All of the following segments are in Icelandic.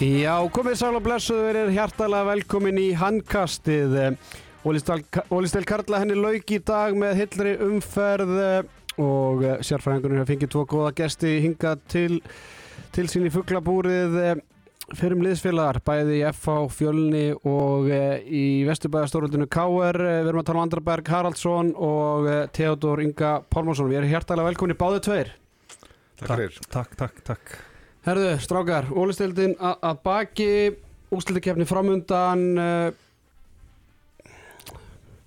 Já, komið sæl og blessuð verið hjartalega velkomin í handkastið. Ólistel Karla henni lauk í dag með hillri umferð eh, og eh, sérfræðingunum hefur fengið tvo góða gesti hingað til, til sín í fugglabúrið fyrir um liðsfélagar, bæði í FH, Fjölni og eh, í Vesturbæðastórundinu K.R. Við erum að tala um Andraberg Haraldsson og Theodor Inga Pálmarsson. Við erum hjartalega velkomin í báðu tveir. Takk fyrir. Takk, takk, takk. Herðu, strákar, ólistildin að baki, úsildikefni framundan, uh,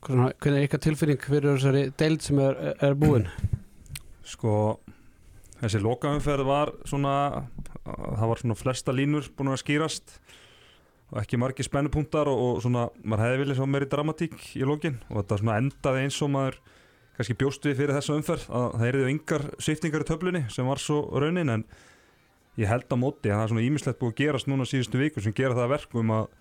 hvernig er ykkar tilfinning fyrir þessari deild sem er, er búin? Sko, þessi lokaumferð var svona, það var svona flesta línur búin að skýrast og ekki margi spennupunktar og, og svona, maður hefði viljað svo meiri dramatík í lokin og þetta svona endaði eins og maður kannski bjóst við fyrir þessa umferð að það er því yngar sviftingar í töflunni sem var svo raunin en ég held á móti að það er svona ímislegt búið að gerast núna síðustu viku sem gera það verkum að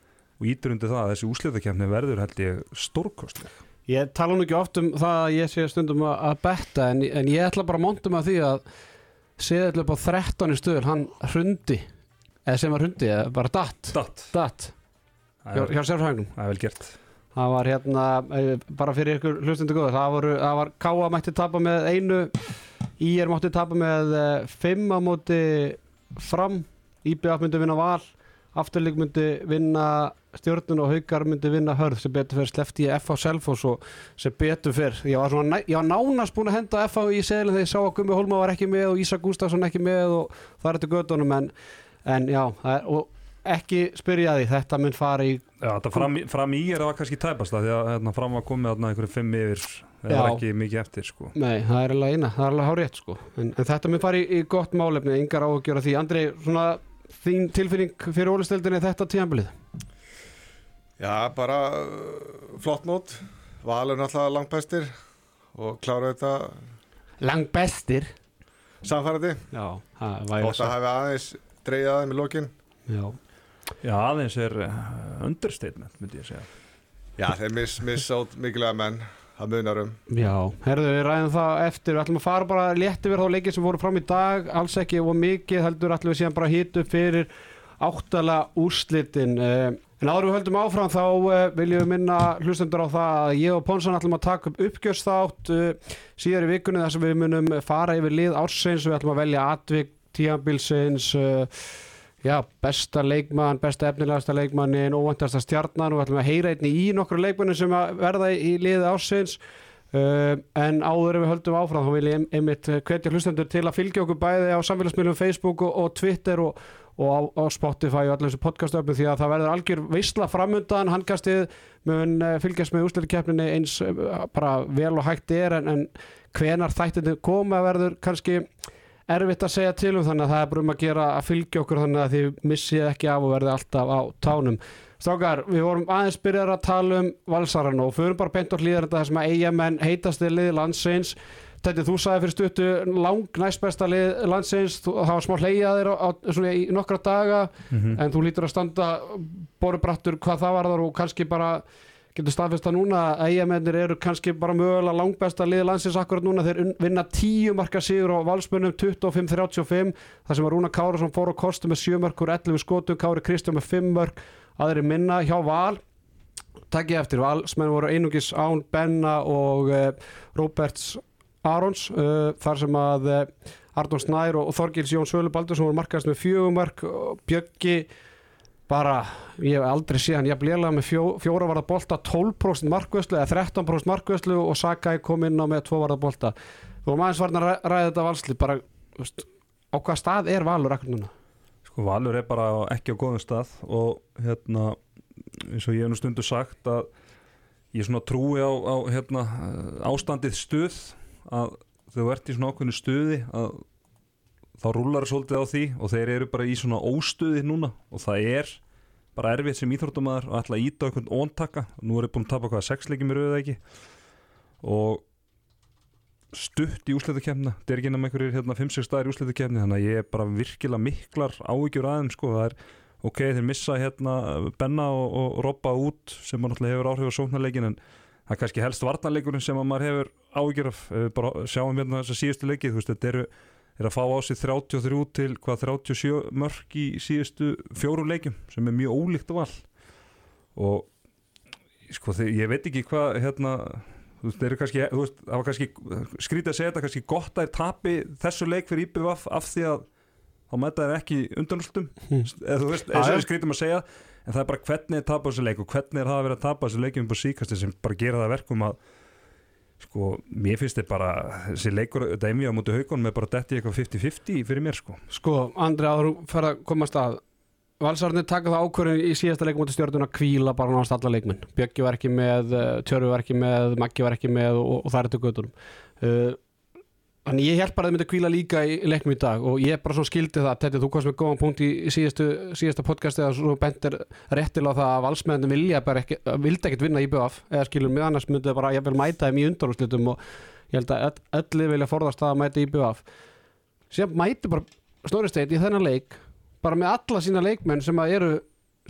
og ítur undir það að þessi úsliðakefni verður held ég stórkostleg. Ég tala nú ekki oft um það að ég sé stundum að betta en, en ég ætla bara að monta mig að því að séðall upp á 13 stöður hann hrundi. Eða sem var hrundi, eða bara datt. Datt, datt. Hjá, hjá sérfræðingum það er vel gert. Það var hérna, eh, bara fyrir ykkur hlustundu góð, það, voru, það var Káa mætti tapa með einu Ír mátti tapa með eh, fimm á móti fram. Íbjaf myndi vinna val. Afturlík myndi vinna stjórnun og Haugar myndi vinna hörð sem betur fyrir slefti í FH Selfos og sem betur fyrir ég var, svona, ég var nánast búin að henda FH í seglinn þegar ég sá að Gummi Holma var ekki með og Ísa Gustafsson ekki með og það er þetta gödunum en, en já, og ekki spyrja því, þetta mynd fara í Já, þetta fram, fram í er það kannski tæpast því að hérna, fram var komið að einhverju fimm yfir það er ekki mikið eftir sko. Nei, það er alveg eina, það er alveg hár rétt sko. en, en þetta mynd fara í, í gott málefni yngar áhugjör að því, Andri, svona þín tilfinning fyrir ólisteldinni þetta tíanbilið? Já, bara uh, flott mót. Valur náttúrulega langt bestir og klára þetta. Lang bestir samfærandi. Já, það væri og það hefði aðeins dreyjað aðeins með lokin. Já Já, aðeins er uh, understatement myndi ég segja. Já, þeir miss, miss át mikilvæga menn það munar um. Já, herðu við ræðum það eftir. Við ætlum að fara bara létti við þá leikið sem voru fram í dag. Alls ekki og mikið heldur ætlum við síðan bara hýtu fyrir áttala úrslitin. En áður við höldum áfram þá viljum við minna hlustendur á það að ég og Ponsan ætlum að taka upp uppgjörsþátt síðar í vikunni þar sem við munum fara yfir lið ársins. Við ætlum að velja atvik tíambilsins Já, besta leikmann, besta efnilegasta leikmannin, óvandasta stjarnan og við ætlum að heyra einni í nokkru leikmannin sem verða í liðið ásins uh, en áður ef við höldum áfram þá vil ég einmitt hvetja hlustendur til að fylgja okkur bæði á samfélagsmiðlum Facebook og, og Twitter og, og á, á Spotify og allir þessu podcastöfum því að það verður algjör veistla framundan, handkastið mun fylgjast með úsleikkeppninni eins bara vel og hægt er en, en hvenar þættinu koma verður kannski erfitt að segja til um þannig að það er bara um að gera að fylgja okkur þannig að þið missið ekki af og verði alltaf á tánum. Strákar, við vorum aðeins byrjar að tala um valsaran og fyrir bara bent og hlýðar þetta sem að eigamenn heitast í lið landsins. Þetta þú sagði fyrir stuttu lang næst besta lið landsins. Það var smá hleyjaðir á, á, í nokkra daga mm -hmm. en þú lítur að standa borubrattur hvað það var þar og kannski bara getur staðfesta núna að eigamennir eru kannski bara mögulega langbæsta liði landsins akkurat núna. Þeir vinna 10 marka sigur á valsmönnum 25-35 þar sem að Rúna Kárasson fór á kostu með 7 mörkur 11 skotu, Kári Kristján með 5 mörk aðri minna hjá Val. Takk ég eftir, valsmenn voru einungis Án Benna og uh, Róberts Arons uh, þar sem að uh, Arnón Snær og Þorgils Jón Svölu Baldur sem voru markast með 4 mörk Bjöggi bara, ég hef aldrei séð hann ég bleið með fjó, fjóra varða bolta 12% markvöslu eða 13% markvöslu og Sakai kom inn á með 2 varða bolta og maður svarna ræ, ræði þetta valsli bara, veist, á hvað stað er Valur akkur núna? Sko Valur er bara ekki á góðum stað og hérna eins og ég hef nú stundu sagt að ég svona trúi á, á hérna, ástandið stuð að þau ert í svona ákveðinu stuði að þá rúlar það svolítið á því og þeir eru bara í svona óstuði núna og það er bara erfitt sem íþróttumæður að ætla að íta okkur óntaka. Nú er ég búin að tapa hvaða sexleiki mér auðvitað ekki? Og stutt í úsleitukefna þetta er ekki náma einhverjir hérna 5-6 staðir í úsleitukefni þannig að ég er bara virkilega miklar ávíkjur aðeins sko. Það er ok, þeir missa hérna Benna og, og Robba út sem maður náttúrulega hefur áhrif á sóknarleikin en það er kannski helst varnarleikurinn sem maður hefur ávíkjur af. Bara sjáum hérna þess að síðustu leiki þú veist þetta eru er að fá á sig 33 til hvað 37 mörg í síðustu fjórum leikjum sem er mjög ólíkt val og sko þegar, ég veit ekki hvað hérna þú veist, eru kannski, veist, það var kannski skrítið að segja þetta, kannski gott að þeir tapi þessu leik fyrir IBVF af því að þá mæta þeir ekki undanústum Hmm. eða þú veist, eins og við skrítum að segja en það er bara hvernig þeir tapa þessu leik og hvernig þeir hafa verið að tapa þessu leikum upp á síkasti sem bara gera það að verkum að sko, mér finnst þið bara þessi leikur, þetta emja á mútu haugunum er bara detti eitthvað 50-50 fyrir mér sko. Sko, Andri, að þú fer að komast að Valsarnir taka það ákvörðin í síðasta leikum í stjórnuna kvíla bara náðast alla leikmenn. Bjöggi var ekki með, uh, Tjörfi var ekki með Maggi var ekki með og, og það er þetta göttunum uh, Þannig ég held bara að þið myndi að kvíla líka í leiknum í dag og ég bara svo skildi það Tetti, þú komst með góðan punkt í síðastu, síðasta podcasti að svo bentir réttilega það að valsmennin vilja bara ekki, vildi ekkert vinna í BF eða skilur mig annars myndi það bara ég vil mæta þeim í undanúrslitum og ég held að öll- öllu vilja forðast það að mæta í BF síðan mæti bara Snorri Steinn í þennan leik bara með alla sína leikmenn sem að eru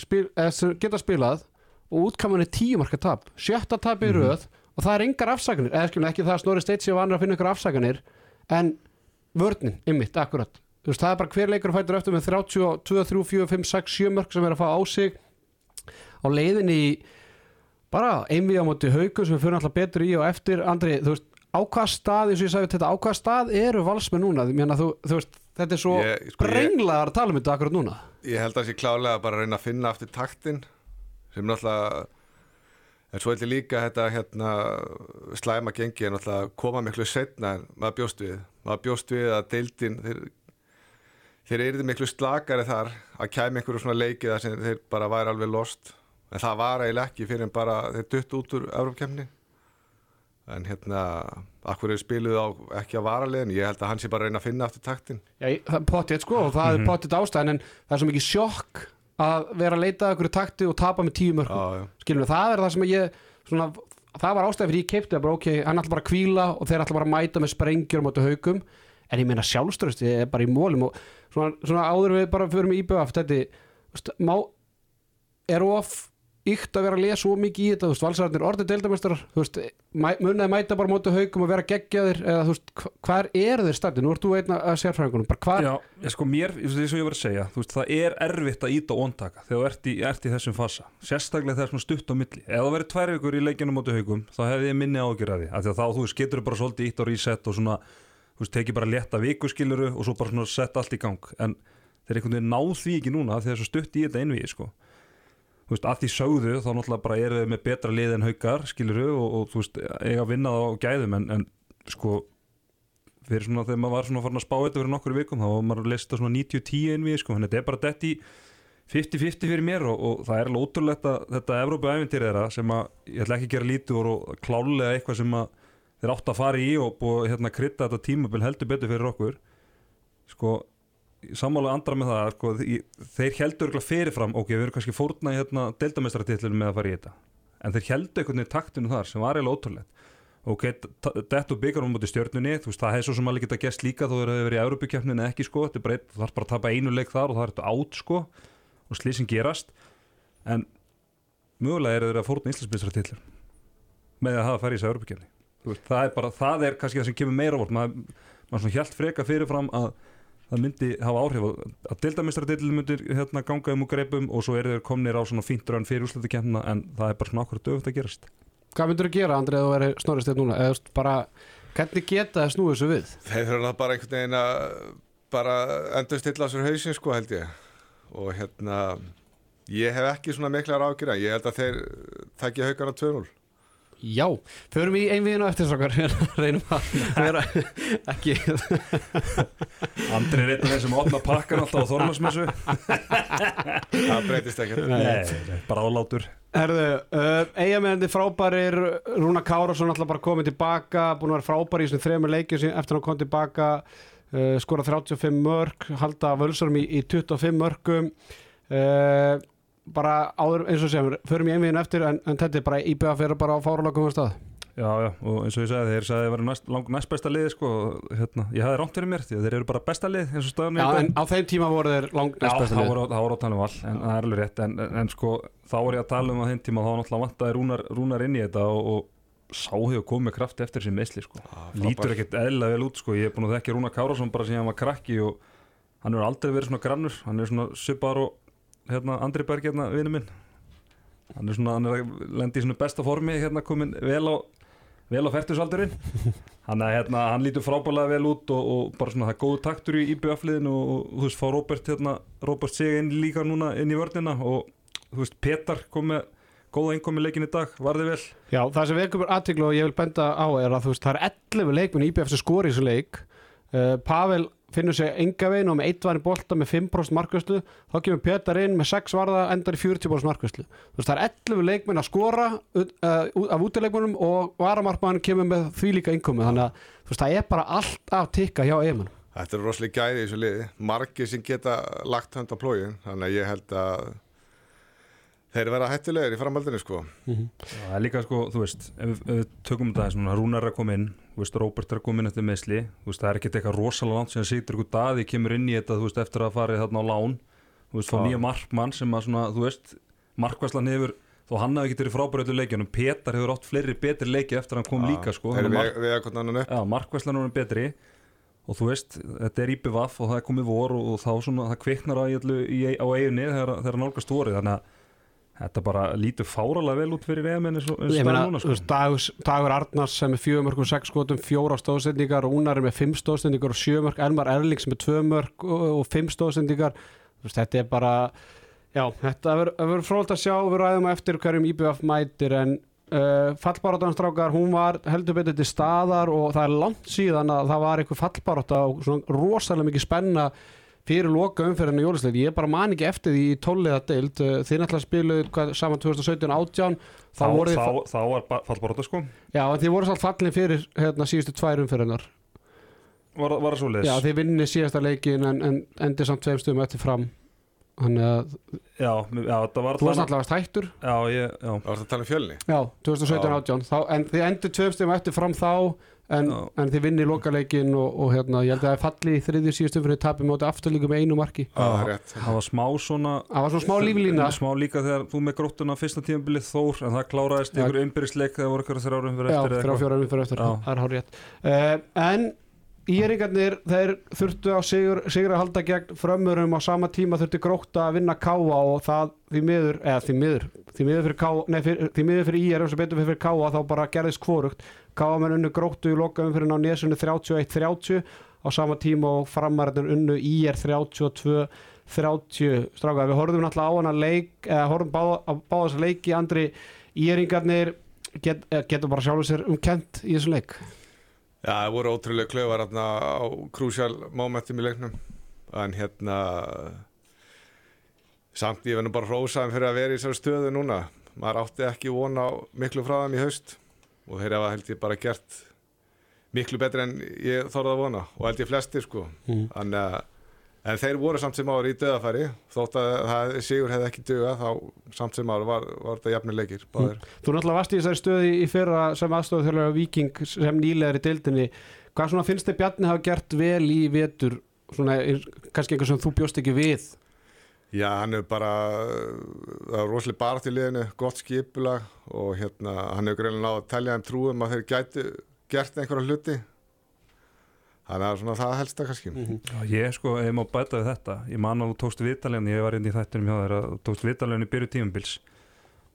spil, eða sem geta spilað og útkaman er tíu marka tap sjötta tap í Mhm. röð og það er engar afsakanir eða skilur ekki það að Snorri Steinn sé vanur að finna ykkur afsakanir en vörnin, ymmit, akkurat. Veist, það er bara hver leikur fætur eftir með 32, 3, 4, 5, 6, 7 mörg sem er að fá á sig. Á leiðinni í bara einvið á móti hauku sem við fyrir alltaf betur í og eftir. Andri, þú veist, á hvað stað eins og ég sagði þetta, á hvað stað eru valsmenn núna? Meina, þú, þú veist, þetta er svo sko, brenglaðar að tala um þetta akkurat núna. Ég held að það sé klálega bara að reyna að finna aftur taktin sem náttúrulega en svo held ég líka að þetta hérna, slæma gengi er náttúrulega að koma miklu setna en maður bjóst við. Maður bjóst við að deildin þeir, þeir eru miklu slakari þar að kæmi einhverju svona leiki þar sem þeir bara væri alveg lost. En það var eiginlega ekki fyrir en bara þeir dutt út úr Európkemni en hérna akkur er spiluð á ekki á varalegin ég held að hann sé bara að reyna að finna aftur taktin. Já, það er potið sko og það er potið ástæðan en það er svo mikið sjokk að vera að leita að ykkur takti og tapa með tíu mörgum skilur við, það er það sem ég svona, það var ástæðan fyrir ég keipti það bara ok, hann ætla bara að kvíla og þeir ætla bara að mæta með sprengjur móti haugum en ég meina sjálfströsti er bara í mólum og svona, svona áður við bara fyrir með íbjöf þetta, má er of ykt að vera að lesa of mikið í þetta, þú veist, valsararnir orðið deildamestrar, þú veist, munnaði mæta bara á móti haugum og vera geggjaðir eða þú veist, hva- hvar eru þeir stætti, nú ert þú einn að sérfræðingunum, bara hvar, Já, ég sko mér, eins og ég var að segja þú veist, það er erfitt að íta og ondtaka þegar þú ert í, ert í þessum fasa sérstaklega þegar svona stutt á milli. Ef það verið tvær vikur í leikinu móti haugum þá hefði ég minni að því að þá þú veist, veist, en að sko. að því sögðu þá náttúrulega bara eru þau með betra lið en haukar skiluru og, og þú veist, eiga að vinna það á gæðum en, en sko fyrir svona þegar maður var svona farin að spá þetta fyrir nokkur vikum þá var maður að lesta svona 90-10 innvið sko, þannig að þetta er bara dett í 50-50 fyrir mér og, og það er alveg ótrúlegt að þetta Evrópu-æventyr þeirra sem að ég ætla ekki að gera lítið úr og klálega eitthvað sem að þeir átt að fara í og búið hérna krytta þetta tímabil heldur betur fyrir okkur sko sammála andra með það sko, þeir heldur örugglega fyrirfram ok, við erum kannski fórna í hérna deildamestratillinu með að fara í þetta. En þeir heldur einhvern veginn taktinu þar sem var eiginlega ótrúlegt. Ok, dett og byggar um mútið stjörnunni þú veist, það hefði svo sem alveg geta gæst líka þó þeir hefur verið í Európukjöfninu ekki sko, þetta er þú þarf bara að tapa einu leik þar og það er þetta átt sko og slísin gerast. En mögulega eru þeir að fórna íslensbyrðsratillur með að hafa farið í þessu Európukjöfni það er bara, það er kannski það sem kemur meira vort maður, maður svona hjælt freka fyrirfram að það myndi hafa áhrif á- að dildamistratillin myndir hérna ganga um og greipum og svo eru þeir komnir á svona fínt raun fyrir úrslutukjöfnina en það er bara svona okkur dögt að gerast. Hvað myndur þú gera Andri að þú veri snorrist þetta núna? Eða bara, hvernig geta það snúið þessu við? Þeir þurfa bara einhvern veginn að bara endur stilla á sér hausin sko held ég. Og hérna ég hef ekki svona miklar ágjur ég held að þeir takja haugana 2-0 Já, förum í einviðinu eftir strákar. Reynum að vera ekki Andri er einn af þeir sem opna pakkan alltaf á Þormarsmessu það breytist ekkert. Nei, bara álátur. Herðu, uh, eigamennandi frábærir Rúna Kárasson alltaf bara komið tilbaka búin að vera frábæri í þessum þremur leikjum eftir að hann kom tilbaka uh, skora 35 mörg, halda völsarum í, í 25 mörgum uh, bara áður eins og sem förum í einviðinu eftir en, en þetta er bara íbjöða fyrir bara á fáralökum stað Já, já, og eins og ég sagði, þeir sagði að þeir væri næst, næst besta lið sko, og, hérna, ég hafði rámt fyrir mér því að þeir eru bara besta lið eins og staðan Já, er en á þeim tíma voru þeir langt Já, næst besta lið voru, það voru að tala um all en það er alveg rétt, en, en, en sko þá er ég að tala um að þeim tíma þá náttúrulega vantaði rúnar, rúnar inn í þetta og, og sá hefur komið með krafti eftir þessi meðsli sko. Já, lítur ekkert eðlilega vel út sko. ég er búin að þekka Rúna Kárásson bara síðan hann var krakki og hann hefur aldrei verið svona grannur hann er svona hérna, Andri Berg hérna, vinnu minn. Hann er svona, hann er að lendi í svona besta formi hérna komin vel á vel á færtusaldurinn hann, hérna, hann lítur frábælega vel út og, og bara svona það er góðu taktur í IBF-liðin og, og þú veist, fá Robert hérna, Robert sig inn líka núna inn í vörnina og þú veist, Petar kom með góða innkomi leikin í dag, varði vel? Já, það sem vekur aðtiklu og ég vil benda á er að þú veist, það er 11 leikmenn í IBF sem skori í þessu leik. Uh, Pavel finnur sig enga veginn og með eitt var í bolta með 5% markvæslu þá kemur Petar inn með 6 varða endar í 40% markvæslu þú veist, það er 11 leikmenn að skora uh, af útileikmennum og varamarkmann kemur með því líka innkomi þannig að þú veist, það er bara allt að tikka hjá eiginmann Þetta eru rosalega gæði í þessu liði margir sem geta lagt hönd á plógin þannig að ég held að þeir verða hættulegir í framhaldinu sko. Það er líka sko, þú veist, ef, við- ef við tökum þetta aðeins núna, Rúnar er að koma inn, þú veist, Róbert er að koma inn eftir meðsli, þú veist, það er ekkert eitthvað rosalega langt sem situr ykkur daði, kemur inn í þetta, þú veist, eftir að farið þarna á lán, þú veist, fá nýja markmann sem að svona, þú veist, markvæslan hefur, þó hann hafi ekki verið frábærið leikjunum, Petar hefur átt fleiri betri leiki eftir að hann kom líka, sko, að að er betri og þú veist, þetta er IPVAF og það er komið vor og, og þá svona, það kviknar á, í, öllu- í, á eiginni þegar, þegar nálgast vorið, þannig að þetta bara lítur fáralega vel út fyrir EM eins og og er núna, sko. dagur, dagur Arnars sem er fjögur mörg og sex skotum, fjóra stóðsendingar Rúnar er með fimm stóðsendingar og sjö mörg Elmar Erlings með tvö mörg og, og fimm stóðsendingar þetta er bara já, þetta verður- frólt að sjá við ræðum á eftir hverjum IBF mætir en uh, fallbarátanstrákar hún var heldur betur til staðar og það er langt síðan að það var eitthvað fallbaráta og svona rosalega mikið spenna fyrir loka umferðinu í jólisleik ég bara man ekki eftir því í tólliða deild Uh, þið náttúrulega spiluðu hvað, saman 2017-18 þá þá, þá, þá var fallbaróta sko Já, en þið voru svolítið fallin fyrir hérna, síðustu tvær umferðinar. var, var það svo leis Já, þið vinni síðasta leikin en, en endur samt tveim stöðum eftir fram. Þannig að já, já, það var þú varst alltaf hættur. já, ég, já, Það var að tala um fjölni Já, 2017-18. þá- En þið endur tveim stöðum eftir fram þá en, Já. en þið vinni lokaleikin og, og hérna, ég held að það er falli í þriðju síðustu umferði tapið móti afturlíku með einu marki. Já, það er rétt það var smá svona Það var svona smá líflína. smá líka þegar þú með gróttuna fyrsta tímabilið Þór en það kláraðist Já. ykkur innbyrðisleik þegar voru ykkur þrjárum fyrir Já, eftir eða þrjá eitthvað. fjóra umferð eftir, Já. það er hár rétt. Uh, en Íringarnir, þeir þurftu á sigur, sigur að halda gegn frömmurum á sama tíma þurftu grótta að vinna káa og það því miður, eða því miður því miður fyrir, káa, nei, fyrir, því miður fyrir ír og sem betur fyrir káa þá bara gerðist kvorugt káa menn unnu gróttu í loka umfyrin á nesunni 31-30 á sama tíma og framarinn unnu ír 32-30 stráka, við horfum náttúrulega á hana leik eða horfum báða, á báða þessa leiki Andri, íringarnir get, eh, getur bara sjálfur sér umkent í þessu leik. Já, það voru ótrúlega klöfar hérna á krúsjál momentum í leiknum. En hérna samt ég verður bara hrósaðum fyrir að vera í þessari stöðu núna. Maður átti ekki vona miklu frá þeim í haust og þeir hafa held ég bara gert miklu betri en ég þorði að vona og held ég flestir sko. Mm. Að En þeir voru samt sem ári í döðafæri þótt að það, Sigur hefði ekki döða þá samt sem ári var, var þetta jafnir leikir báðir. Þú náttúrulega varst í þessari stöði í fyrra sem aðstofið þjóðlega viking sem nýlegar í deildinni. Hvað svona finnst þið Bjarni hafa gert vel í vetur? Svona, kannski eitthvað sem þú bjóst ekki við Já, hann er bara það var rosalega bara til liðinu, gott skipulag og hérna, hann hefur greinlega náð að telja þeim trúum að þeir gætu gert einhverja hluti. Þannig að svona það helst það kannski. Já, ég sko, ég má bæta við þetta ég man að þú tókst viðtaljan, ég var inn í þættunum hjá að þú tókst viðtaljan í byrju tímubils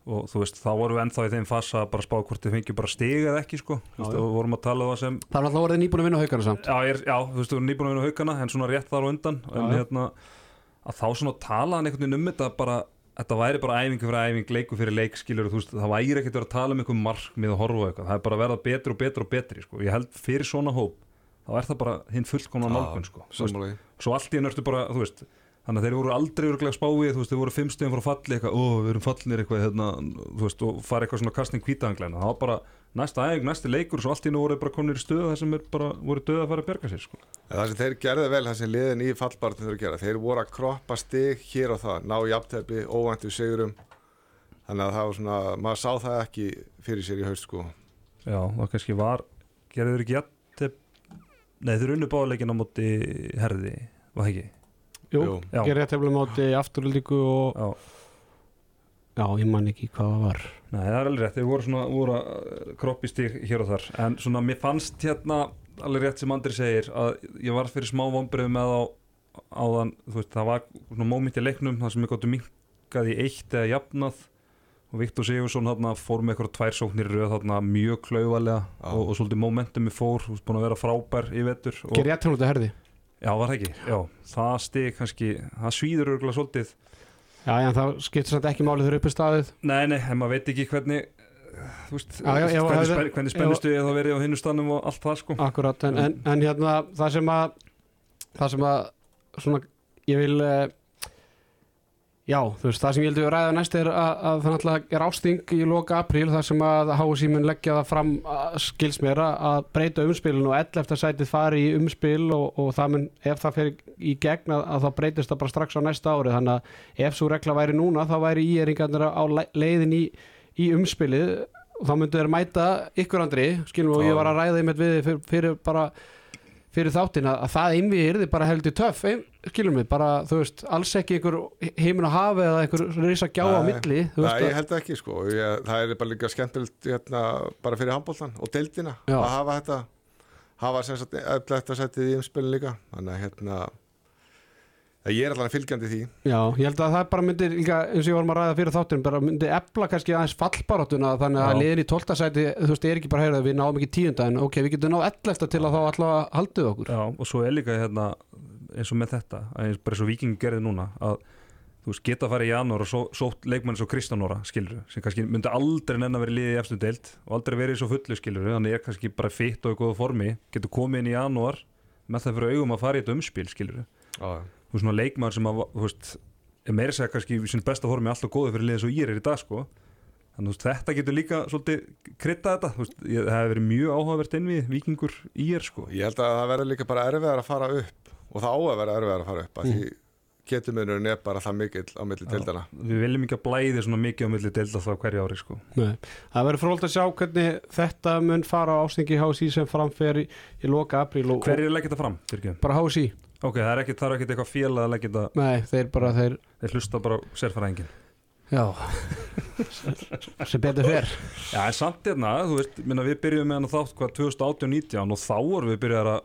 og þú veist, þá vorum við ennþá í þeim fassa að bara spá hvort þið fengi bara stiga eða ekki sko, þú veist, já. og vorum að tala um það sem Það er náttúrulega voruð nýbúin að vinna haugana samt. Já, ég er, já, þú veist, þú erum nýbúin að vinna haugana en svona rétt þar á undan. En Já, já. hérna, að þá svona tala hann einhvern veginn um þetta bara, þetta væri bara æfingu fyrir æfing, leiku fyrir leik, skilur þú veist, það væri ekkert verið að tala um einhver markmið og horfa á eitthvað, það er bara að verða betri og betri og betri sko. ég held fyrir svona hóp þá er það bara hinn fullkomna nálgun sko. Svo allt í enn ertu bara, þú veist þannig að þeir voru aldrei örglega spáið þú veist, þeir voru fimm stöðum frá falli eitthvað, ó, við erum fallinir eitthvað, hérna, þú veist, og fara eitthvað svona kasting hvítanglæna, það var bara næsta æfing, næsti leikur svo allt í enn voru bara konir í stöðu þar sem bara, voru döða að fara að berga sér, sko. Það sem þeir gerðu vel, það sem liðin í fallbartin þurfa að gera, þeir voru að kroppa stig hér og það, ná jafntefli, óvæntu sigurum þannig að það var svona, maður sá það ekki fyrir sér í haust sko Já, það kannski var, gerðu þeir ekki jafntef, nei, þeir unnu báleikin á móti herði, var ekki? Jú, gerir rétt hefðum móti afturlíku og Já, já, ég man ekki hvað það var. Nei, það er alveg rétt, þeir voru svona voru að kroppi stík hér og þar. En svona mér fannst hérna alveg rétt sem Andri segir að ég var fyrir smá vombrið með á áðan, þú veist, það var svona móment í leiknum þar sem ég gott minkað í eitt eða jafnað. Og Viktor Sigursson þarna fór með eitthvað tvær sóknir röð þarna mjög klauvalega og, og svolítið momentum ég fór, búin að vera frábær í vetur og, Ger ég að út að herði Já, var það ekki, já, það stig kannski, það svíður örgulega svolítið. Já, já, en það skiptir samt ekki málið þegar uppi staðið. Nei, nei, en maður veit ekki hvernig þú veist, Já, já, já, hvernig, hefði- spen, hvernig spennustu ég þá verið á hinnu stannum og allt það sko. Akkurat, en, en, en hérna það sem að það sem að svona, ég vil uh, já, þú veist, það sem ég heldur að ræða næst er að, að það náttúrulega er ásting í loka apríl þar sem að HSI mun leggja það fram að, skils mér að, breyta umspilinu og 11. sætið fari í umspil og, og það mun, ef það fer í gegn að, að þá breytist það bara strax á næsta ári þannig að ef svo regla væri núna þá væri íeringarnir á le- leiðin í, í umspilið og þá myndu þeir mæta ykkur andri, skilum við, og ég var að ræða einmitt við fyrir bara fyrir þáttin að, að það innvið yrði bara heldur töff, skilum við, bara þú veist, alls ekki einhver heimin að hafi eða einhver risa gjá á milli Nei, ég held ekki sko ég, það er bara líka skemmtilegt hérna, bara fyrir handbóltan og deildina Já. að hafa þetta hafa sem sagt eftir setið í umspilin líka þannig að hérna ég er allan fylgjandi því já, ég held að það bara myndir líka, eins og ég vorum að ræða fyrir þáttin bara myndi efla kannski aðeins fallbaráttuna þannig að Já. liðin í 12. sæti, þú veist, er ekki bara að heyra við náðum ekki tíunda en ok, við getum náð 11. til að þá alltaf haldið okkur Já, og svo er líka hérna eins og með þetta, að eins, bara eins og vikingi gerði núna að þú veist, geta að fara í janúar og svo, sótt leikmann svo Kristjánóra skilur, sem kannski myndi aldrei nenn að vera í liði í efstu deild og aldrei verið svo fullu skilur þannig er kannski bara fitt og í góða formi getur komið inn í janúar með það fyrir augum að fara í þetta umspil skilur Já, þú veist, svona leikmann sem að, þú veist, er meira segja kannski í sín besta formi alltaf góðu fyrir liðið svo ég er í dag sko. Þannig veist, þetta getur líka svolítið krytta þetta, þú veist, ég, það hefur verið mjög áhugavert innvið vikingur í er sko. Ég held að það verður líka bara erfiðar að fara upp og það á að vera erfiðar að fara upp af því getumunurinn er bara það mikill á milli deildana við viljum ekki að blæði svona mikið á milli deild alltaf hverju ári sko. Nei. Það verður fróld að sjá hvernig þetta mun fara á ástingi HSI sem framfer í, loka apríl og, Hver er að leggja þetta fram? Bara HSI Ok, það er ekki, það er ekki eitthvað félag að leggja þetta Nei, þeir bara þeir Þeir hlusta bara á sérfæræðingin Já. Sem betur fer. Já, en samt hérna, þú veist, minna við byrjuðum með hann þátt hvað 2018-19 og þá vorum við byrjuðar að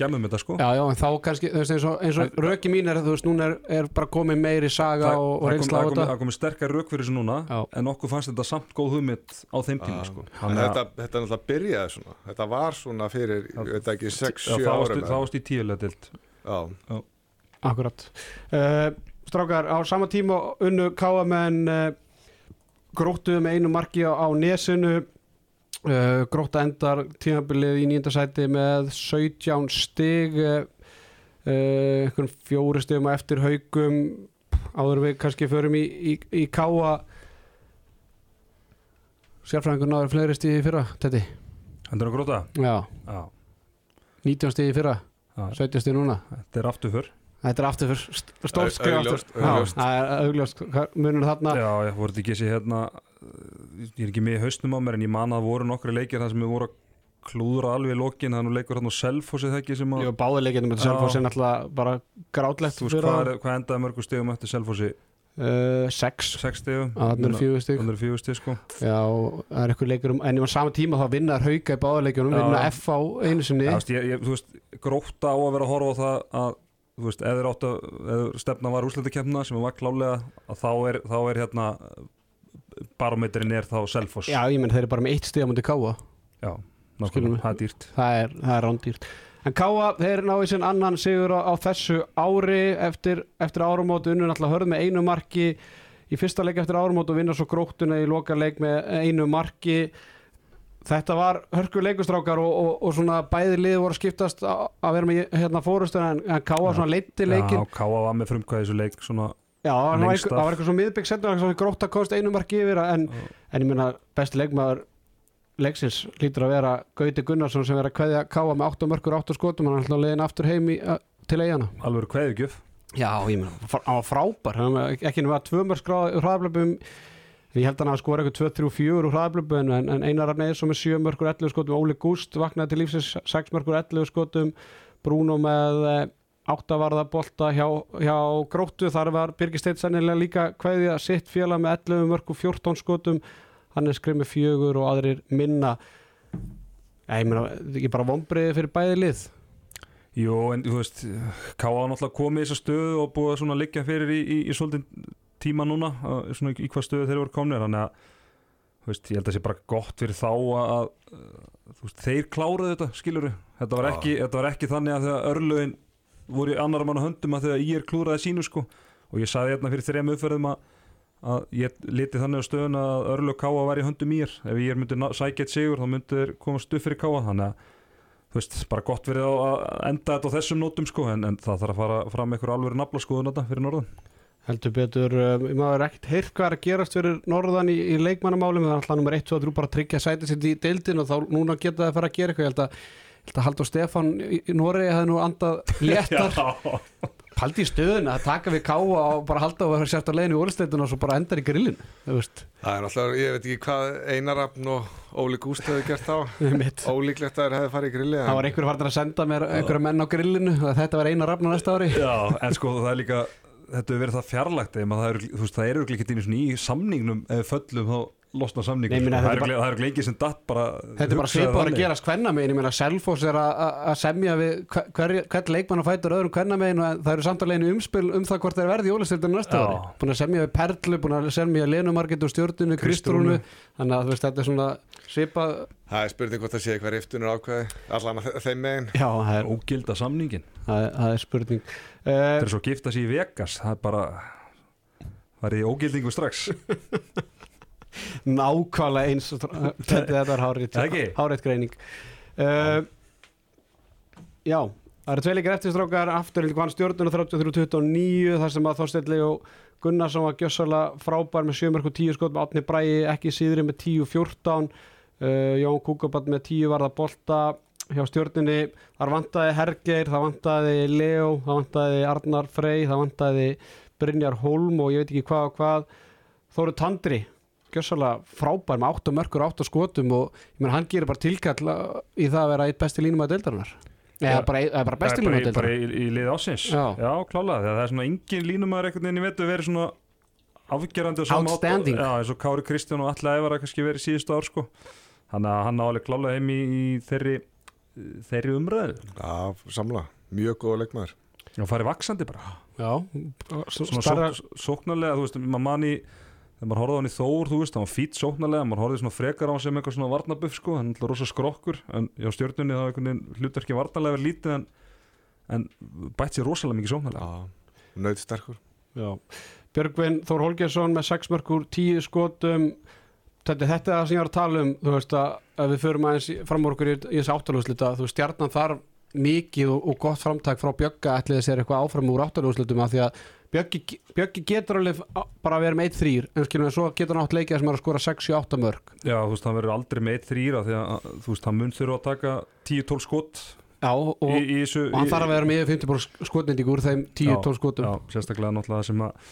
gemum þetta sko. Já, já, en þá kannski, þú veist, eins og, eins og röki mín er, þú veist, núna er, er bara komið meiri saga og, og það kom, reynsla á þetta. það komið sterkar rauk fyrir þessu núna Já. en okkur fannst þetta samt góð hugmynd á þeim tíma sko. En Þannig að- þetta, þetta náttúrulega byrjaði svona. Þetta var svona fyrir, ég veit ekki, 6-7 Já, þá varstu- árum þá varst í tíulega dild Já, Akkurat. Uh, Strákar, á sama tíma unnu káamenn uh, gróttuðu með einu marki á, á nesinu. Uh, grótta endar tímabilið í nýjönda sæti með 17 stig. Uh, einhvern fjóri stigum á eftir haugum áður við kannski förum í, í, í káa sérfræðingur náður fleiri stig í fyrra, Tetti Hendur að gróta? Já, Já, 19 stig í fyrra. 17 stig núna. Þetta er aftur fyrr Þetta er aftur fyrr, stórt skrif Augljóst, Já, það er munur þarna. Já, ég voru þetta ekki þessi hérna ég er ekki með í hausnum á mér en ég man að það voru nokkri leikir þar sem við voru að klúðra alveg í lokin þannig leikur hann á Selfossi það ekki sem að Jú, báði leikinu með Já. Selfoss er náttúrulega bara grátlegt þú veist hvað, hvað endaði mörgum stegum eftir Selfossi uh, Sex, stegum eru fjögur stig. þannig er fjögur steg sko. Já, það er eitthvað leikur um En í sama tíma þá vinnar hauka í báði leikunum Já. Vinna F á einu sinni. Já, ég, ég, þú veist, gróta á að vera að horfa á það að þú veist, eða átt að eða stefna var úrslutakefna sem var klálega að þá er, þá er hérna barometrin er þá Selfoss. Já, ég menn þeir eru bara með eitt stig á mútið káa Já, nákvæmlega, það er dýrt. Það er, það er rándýrt En Káa, þeir náðu sinn annan sigur á, á þessu ári eftir, eftir árumót unnu náttúrulega hörð með einu marki. Í fyrsta leik eftir árumót og vinna svo gróttuna í loka leik með einu marki. Þetta var hörku leikustrákar og, og, og svona bæði liði voru að skiptast að vera með hérna fórustunna en, en Káa Já. svona leiti leikin Já, Káa var með frumkvæði þessu leik svona, Já, það var eitthvað, svona miðbygg setnum sem grótta komst einu marki yfir en, en ég meina besti leikmaður leiksins lítur að vera Gauti Gunnarsson sem er að kveðja káa með 8 mörkur 8 skotum hann er alltaf leiðin aftur heim í, að, til eigana alveg kveðugjöf Já, ég meina, hann var frábær hann var ekki nefnir að 2 mörk hraðablöpum ég held að hann hafa skora eitthvað 2, 3, 4 úr hraðablöpum en, en Einar Arneir sem er 7 mörkur 11 skotum Óli Gúst vaknaði til lífsins 6 mörkur 11 skotum. Bruno með áttavarða bolta hjá, hjá gróttu. Þar var Birgir Steinn sennilega líka kveðið að sitt félag með 11 mörg og 14 skotum hann er skrið með fjögur og aðrir minna. Ég meina, ekki bara vombriði fyrir bæði lið. Jú, en þú veist, K.A. náttúrulega komið í þessa stöðu og búið að svona liggja fyrir í, í, í svolítið tíma núna, svona í hvað stöðu þeir voru komnir, þannig að þú veist, ég held að það sé bara gott fyrir þá að, að þú veist, þeir kláruðu þetta, skiluru, þetta var ekki, þetta var ekki þannig að þegar örlögin voru í annar manna höndum að þegar ég er klúraði sínu sko. Og ég saði hérna fyrir þrejum uppferðum að, að ég liti þannig á stöðun að örlög K.A. var í höndum mér, ef ég myndi sækja eitt sigur þá myndi þeir komast upp fyrir K.A. þannig að þú veist, bara gott verið að enda þetta á þessum nótum sko, en, en það þarf að fara fram einhver alveg nafla skoðun þetta fyrir norðan. heldur betur, um, maður er ekkert heyrt hvað er að gerast fyrir norðan í, í leikmannamálum það er alltaf nummer 1, 2 og 3 bara að tryggja sætið sitt í deildin og þá núna geta það að fara að gera eitthvað ég held að, ég Haldur Stefán í, í Noregi hefði nú andað léttar paldi í stöðuna að taka við káa og bara halda og vera sért að leiðin í úrstættun og svo bara endar í grillin þú veist, Það er náttúrulega, ég veit ekki hvað Einarafn og Óli Gúst hefði gert þá. Mitt Ólíklegt að þeir hefði farið í grilli Það var einhverju farnir að senda mér einhverju menn á grillinu og þetta var eina rafna næsta ári. Já, en sko það er líka þetta hefur verið það fjarlægt eða það er, þú veist, það eru ekki í samningnum föllum þá losna samningur. Nei, ég meina, þetta það er eru er leikið sem datt bara Þetta er bara svipaður að gerast kvennamegin, ég meina Selfoss er að- að að semja við hver, hver, hvern leikmann að fætur öðrum kvennamegin og það eru samt að leginu umspil um það hvort þeir verði í ólistildinu næsta ári. Búin að semja við Perlu, búin að semja Lenumarket og stjórnunu, Kristrúnu. Þannig að þú veist, þetta er svona svipað Það er spurning hvort það sé eitthvað riftunur ákveði Allan að þe- þeim megin. Já, það er, ógilda samningin. Það er, það er spurning. Uh, þetta er svo að gifta sig í Vegas það er bara það er í ógildingu strax nákvæmlega eins og þetta er hárið greining. Uh, Já, það eru tvei leikir eftir strákar afturhilding vann stjórnuna 33-29 þar sem að Þorsteinn Leo Gunnarsson var gjössalega frábær með 7 og 10 skot með Átni Bræi ekki síðri með 10-14 uh, Jón Kúkabat með 10 varða bolta hjá stjórnunni þar vantaði Hergeir, það vantaði Leo það vantaði Arnar Frey það vantaði Brynjar Holm og ég veit ekki hvað og hvað. Þóru Tandri gjössalega frábær með 8 mörkur 8 skotum og ég menn hann gerir bara tilkall í það að vera eitt besti línum að deildarinnar. Eða Já. bara, eða bara besti Það er línum bara, að í- bara deildarinnar. í, í liði ásins Já. klálega, þegar það er svona engin línumæður einhvern veginn í vetu verið svona afgerandi og. Já, eins og Kári Kristján og Alla Ævar að kannski verið síðustu ár sko. Þannig að hann á alveg klálega heim í, í þeirri þeirri umræðu. Já, samla, mjög góða leikmaður. Og farið vaksandi bara. Já, svona starra, sók, sóknarlega, þú veist, maður manni þegar maður horfði á hann í Þór, þú veist, hann var fýtt sóknarlega maður horfði svona frekar á hann sem eitthvað svona varnabuff sko, hann er alltaf rosa skrokkur en hjá stjórnunni þá einhvern veginn hlutverki varnarlega verið lítið en, en bætt sér rosalega mikið sóknarlega. Já, nöyt sterkur já. Björgvin Þór Holgersson með 6 mörkur 10 skotum. Þetta, þetta er það sem ég var að tala um þú veist að, að við förum aðeins fram úr okkur í, í þessu áttalúslita, þú veist stjarnan þarf mikið og, og gott framtak frá Bjögga ætliði sér eitthvað áfram úr áttalúslitum af því að Bjöggi, getur alveg bara að vera með 1-3 en skilum við svo getur hann átt leikið sem er að skora 6-8 mörg Já, þú veist, hann verður aldrei með 1-3 því að þú veist, hann mun þurfa að taka 10-12 skot Já, og, í, í þessu og hann þarf að vera með 50% skotnending úr þeim 10-12 skotum. Já, sérstaklega náttúrulega sem að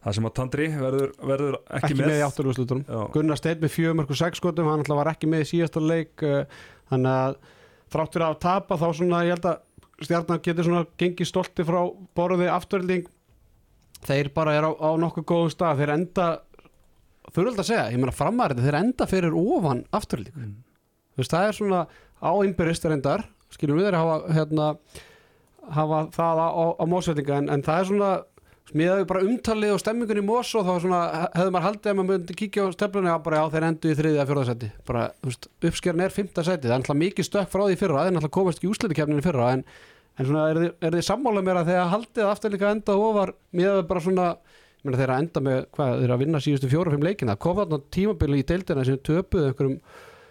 það sem að Tandri verður, verður ekki, ekki, með í áttalúslitunum Já, Gunnar Steinn með 4 mörg og 6 skotum hann alltaf var ekki með í síðasta leik uh, þannig að þráttur að tapa þá svona ég held að stjarnar getur svona gengið stolti frá borði afturölding þeir bara er á, á nokkuð góðum stað þeir enda þurfald að segja, ég meina framarið þeir enda fyrir ofan afturölding Mm. þú veist það er svona á innbyrðist reyndar skiljum við þeir hafa hérna, hafa það á, á, á mósvettinga en, en það er svona smiðaði bara umtalið og stemmingun í mós og þá svona, hefði maður haldið að maður myndi kíkja á steflunni að bara já þeir endu í þriðja að fjórðasetti bara, þú veist, uppskerin er fymta seti það er náttúrulega mikið stökk frá því fyrra en, svona er er þið sammála mér að þegar haldið aftur líka enda ofar miðaði bara svona ég meina þeir að enda með hvað, þeir að vinna síðustu fjóra-fimm leikina, kom þarna tímabili í deildina sem töpuðu einhverjum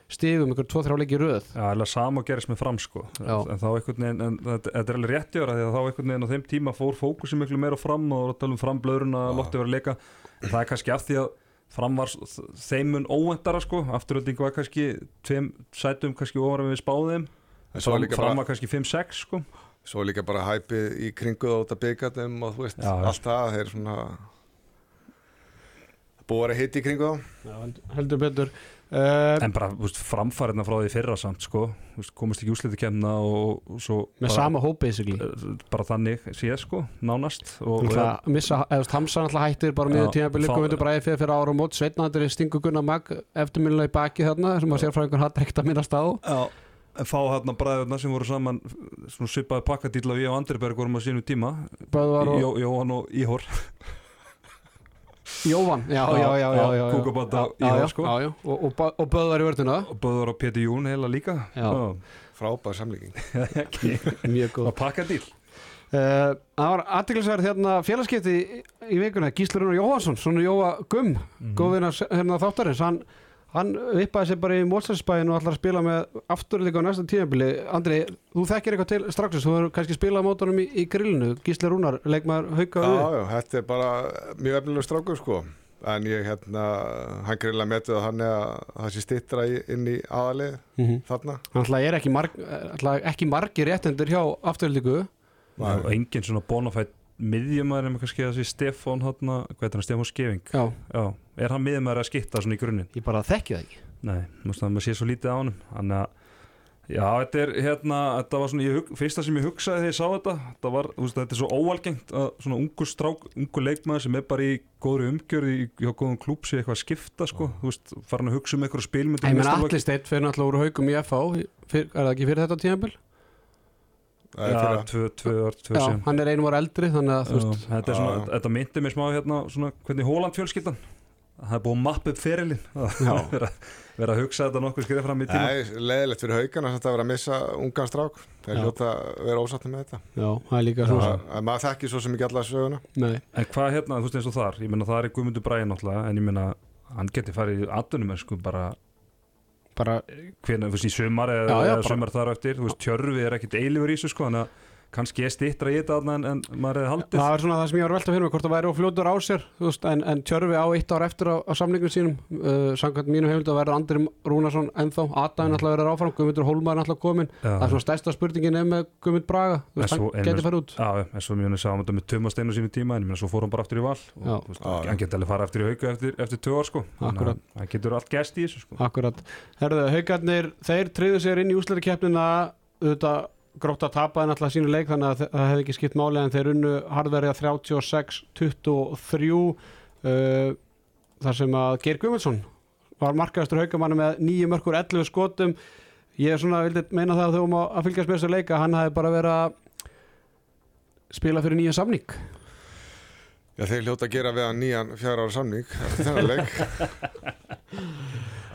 stigum, einhverjum tvo-þrjá leiki í röð? Já, eða sama gerist með fram sko. Já. en þá einhvern veginn, en þetta þetta er alveg rétt í ára því að þá einhvern veginn á þeim tíma fór fókusi miklu meira fram og um framblöðurinn að Já. lotti verið að leika. En það er kannski af því að fram var þeimun óvendara sko. Afturölding var kannski tveim sætum kannski ofar en við spáðum fram, fram var kannski 5-6 sko svo er líka bara hæpið í kringu það út að byggjatum og þú veist, Já, allt það þeir svona búið að hitt í kringu þá. Já, held- heldur betur. Uh, En bara þú veist, framfæriðna frá því fyrra samt sko, Þú veist, komist ekki úsliti kemna og, og svo með bara, sama hóp basically. Eh, bara þannig sé sko, nánast. Og, Þannig að missa, eða þú veist, Hamsa náttúrulega hættir bara Já, tímabili fá- komundur bara fyrir fyrir ára og mót Sveitnandur er stingu Gunnar Mag eftirmjölulega í baki þarna sem að sérfræðingur hatt ekkert að minnast á. Já, fá hérna bræðurna sem voru saman svona svipaði pakkadíla við og Andriberg vorum á sínum tíma. Böðvar og Jó, Jóhann og Íhor. Jóvan já, já, já, já, já, já. Kúkabata Já, já, Íhor sko. já, já. og, og, Bö- og Böðvar í vörðina og Böður og Pétur Jún heila líka. Já. frábær samlíking. Mjög góð. Og pakkadíl Uh, það var aðtiklisverð hérna félagskipti í, í vikuna, Gísli Rúnar Jóhansson svona Jóa Gumm, mm Mhm. góðvinna hérna þáttarins, hann, hann vippaði sér bara í Mólsæðsbæðin og ætlar að spila með afturleika á næsta tímabili. Andri, þú þekkir eitthvað til strax þú hefur kannski spilað mótunum í, í grillinu. Gísli Rúnar, leikmaður hauka Já, já, þetta er bara mjög efnilega strákur sko. En ég hérna, hann grilla metið að hann er að það sé stittra inn í aðalið mm -hmm. þarna. Hann ætla er ekki, marg, ekki margi réttendur hjá afturleiku og engin svona bonafætt miðjumæður en kannski þessi Stefán hérna, hvað er hann, Stefán Skeving? Já, Já, er hann miðjumæður að skipta svona í grunninn? ég bara þekki það ekki. Nei, þú veist að maður sé svo lítið á honum. Þannig að Já, þetta er hérna, þetta var svona, ég, hug- fyrsta sem ég hugsaði þegar ég sá þetta, þetta var, þú veist, þetta er svo óalgengt að svona ungur strák, ungur leikmaður sem er bara í góðri umgjörði í, hjá góðum klúb sé eitthvað að skipta, sko, þú veist, farin að hugsa um eitthvað spilmyndum Ég menn allir steitt fyrir náttúrulega úr haukum í FH fyr, er það ekki fyrir þetta tímabil? Það er Já, fyrir tvö, tvö ár, tvö Já, sem hann er einum ára eldri þannig að þú veist. Þetta er Já, svona, já. þetta myndi mér smá hérna, svona, hvernig Hóland fjölskyldan Það er búið að mappa upp ferilinn. Vera, vera að hugsa þetta nokkuð skrifa fram í tíma Nei, leðilegt fyrir haugana að vera að missa ungan strák. Þeir Já. hljóta að vera ósattum með þetta. Já, það er líka svona að, að maður þekki svo sem ekki alla söguna. Nei, En hvað hérna, þú veist eins og þar, ég meina það er Guðmundur Bræði náttúrulega, en ég meina hann geti farið í atvinnum sko bara bara hvernig, þú veist, í sumar eða, Já, já, eða bara- sumar þar eftir, þú veist, tjörfi er ekkit eilífur í þessu sko, þannig að kannski er stittra í þetta en, en maður hefði haldið. Það er svona það sem ég var að velta fyrir mig hvort það væri of fljótur á sér þú veist, en, en Tjörfi á eitt ár eftir á, á samlingum sínum. Uh, samkvæmt mínu heimild að verða Andri Rúnarsson ennþá, Adaðin alltaf verður áfram Guðmundur Hólmar er alltaf komin það er svona stærsta spurningin er með Guðmund Braga þú veist, svo- hann geti farið út. Já, já, en svo mjög sá hann þetta með Tumas Steinu sínu tíma en ég meina svo fór hann bara aftur í val og, Já. þú veist, Já, já. hann geti alveg fara aftur í hauka eftir, eftir að grótt að tapa en alltaf sínu leik þannig að það hefði ekki skipt máli en þeir unnu harðverja 36-23 uh, þar sem að Geir Guðmundsson var markaðastur haugamann með nýju mörkur 11 skotum. Ég er svona vildi meina það að þau um að fylgjast með þessu leik að hann hefði bara verið að spila fyrir nýja samning. Já, þeir hljóta að gera við hann nýjan fjara ára samning eftir þennan leik.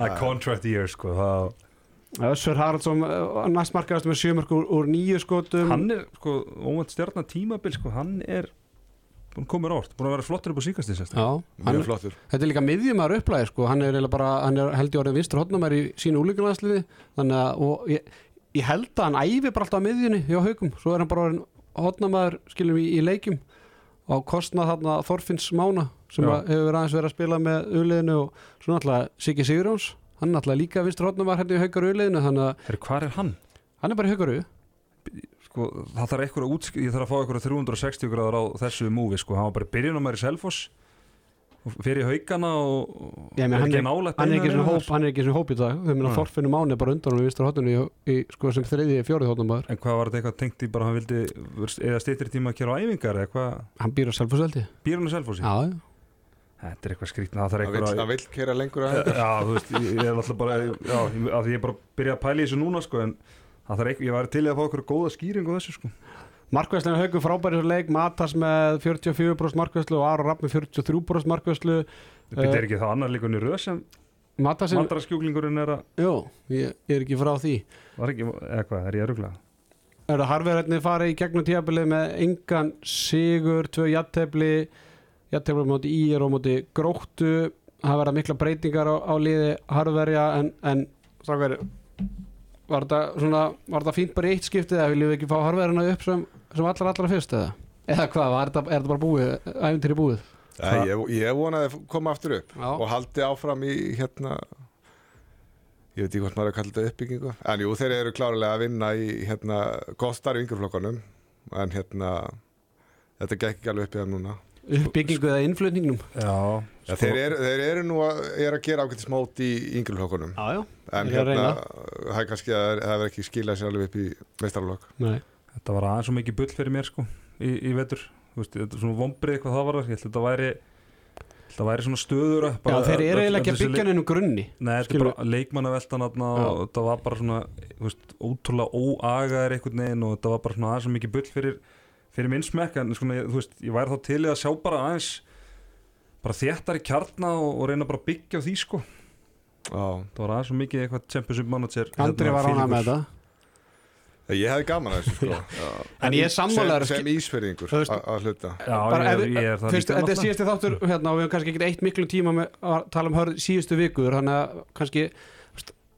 Er contract year sko það, Össur Haraldsson uh, næst markaðastur með 7 mörkur úr, úr nýju skotum. Hann er sko, óvænt stjarnar tímabil sko, hann er búin komur árt, búin að vera flottur upp á síkast þess Já, hann, mjög flottur. Þetta er líka miðjumar upplæði sko, hann er, bara, hann er held ég orðið vinstur hodnumar í sínu úlíkunarsliði þannig að og ég, ég held að hann æfi bara alltaf á miðjunni hjá haugum, svo er hann bara orðin hodnumar skilum í, í leikjum og kostnað þarna Þorfinns Mána sem að hefur verið aðeins verið að spila með uliðinu og svo náttúrulega Siggi Sigurjóns hann náttúrulega líka vinstur hodnumar hérna í haugar uliðinu þannig að Herri, hvað er hann? hann er bara í haugar Sko, það þarf eitthvað að útsk... ég þarf að fá eitthvað 360 gráður á þessu múvi sko, hann var bara í Selfoss og fyrir í haugana og og Ég meina, er ekki nálægt hann er ekki svona hóp, þar. hann er ekki svona hóp í dag. Þau meina Máni er bara undan og vinstur í, sko, sem þriði fjórið hodnumar En hvað var þetta eitthvað tengt í bara hann vildi eða stýttir tíma að kera á æfingar hann býr á Selfosseldi Þetta er eitthvað skrítna, það vill, eitthvað kera lengur að Já, þú veist, ég er alltaf bara já, því ég er bara að byrja að pæla í þessu núna sko, en það þarf eitthvað, ég var til að fá okkur góða skýring á þessu sko. Markvæslinu haugur frábæri svo leik Matas með 44% markvæslu og Aron Rapp með 43% markvæslu Þetta er ekki þá annar líkunni röð sem Matasinn, madraskjúklingurinn er að jú, ég, ég er ekki frá því. Var ekki, eða hvað, er ég að rugla? Er það harfiðrætni farið í gegnum tíabilið með engan sigur, tvö jattefli jattefli móti í og móti gróttu það verða mikla breytingar á, á liði harfiðverja en, en strákar, var þetta svona var þetta fínt bara í eitt skiptið eða viljum við ekki fá harfiðverjana upp sem, sem allra allra fyrst eða? Eða hvað, var þetta, er þetta bara búið, æfintýri búið? Nei, ég, ég vonaði að koma aftur upp Já. og haldi áfram í hérna ég veit ekki hvort maður er að kalla þetta uppbyggingu en jú, þeir eru klárlega að vinna í hérna, gott starf í yngreflokkanum en hérna þetta gekk ekki alveg upp í það núna uppbyggingu eða innflutningnum. Já, Já, þeir, eru, þeir eru nú að, er að gera ákveðtis mót í já, en hérna, það er kannski að það hefur ekki skilað sér alveg upp í meistarlokk nei. Þetta var aðeins svo mikið bull fyrir mér sko í, í vetur, þú veist, þetta er svona vombrið hvað það var þar, ég held að þetta væri þetta væri svona stöður Já, þeir eru eiginlega ekki að byggja neinum grunni Nei, þetta er bara leikmannaveltan þetta var bara svona þú veist, ótrúlega óagaðir einhvern veginn og þetta var bara svona aðeins svo mikið bull fyrir, fyrir minn smekk en svona, þú veist, ég væri þá til í að sjá bara aðeins bara þéttar í kjarna og, og reyna bara að byggja á því sko. Já, það var aðeins svo mikið eitthvað championship manager Andri hérna, var ánað með þetta ég hefði gaman að þessu sko. Já. En ég er sammálaður sem, sem veist- að hluta. Já, Bara ég, ef- ég, er það Fyrst, þetta er síðasti þáttur hérna og við hefum kannski ekkert eitt miklu tíma með að tala um hörð síðustu vikur þannig að kannski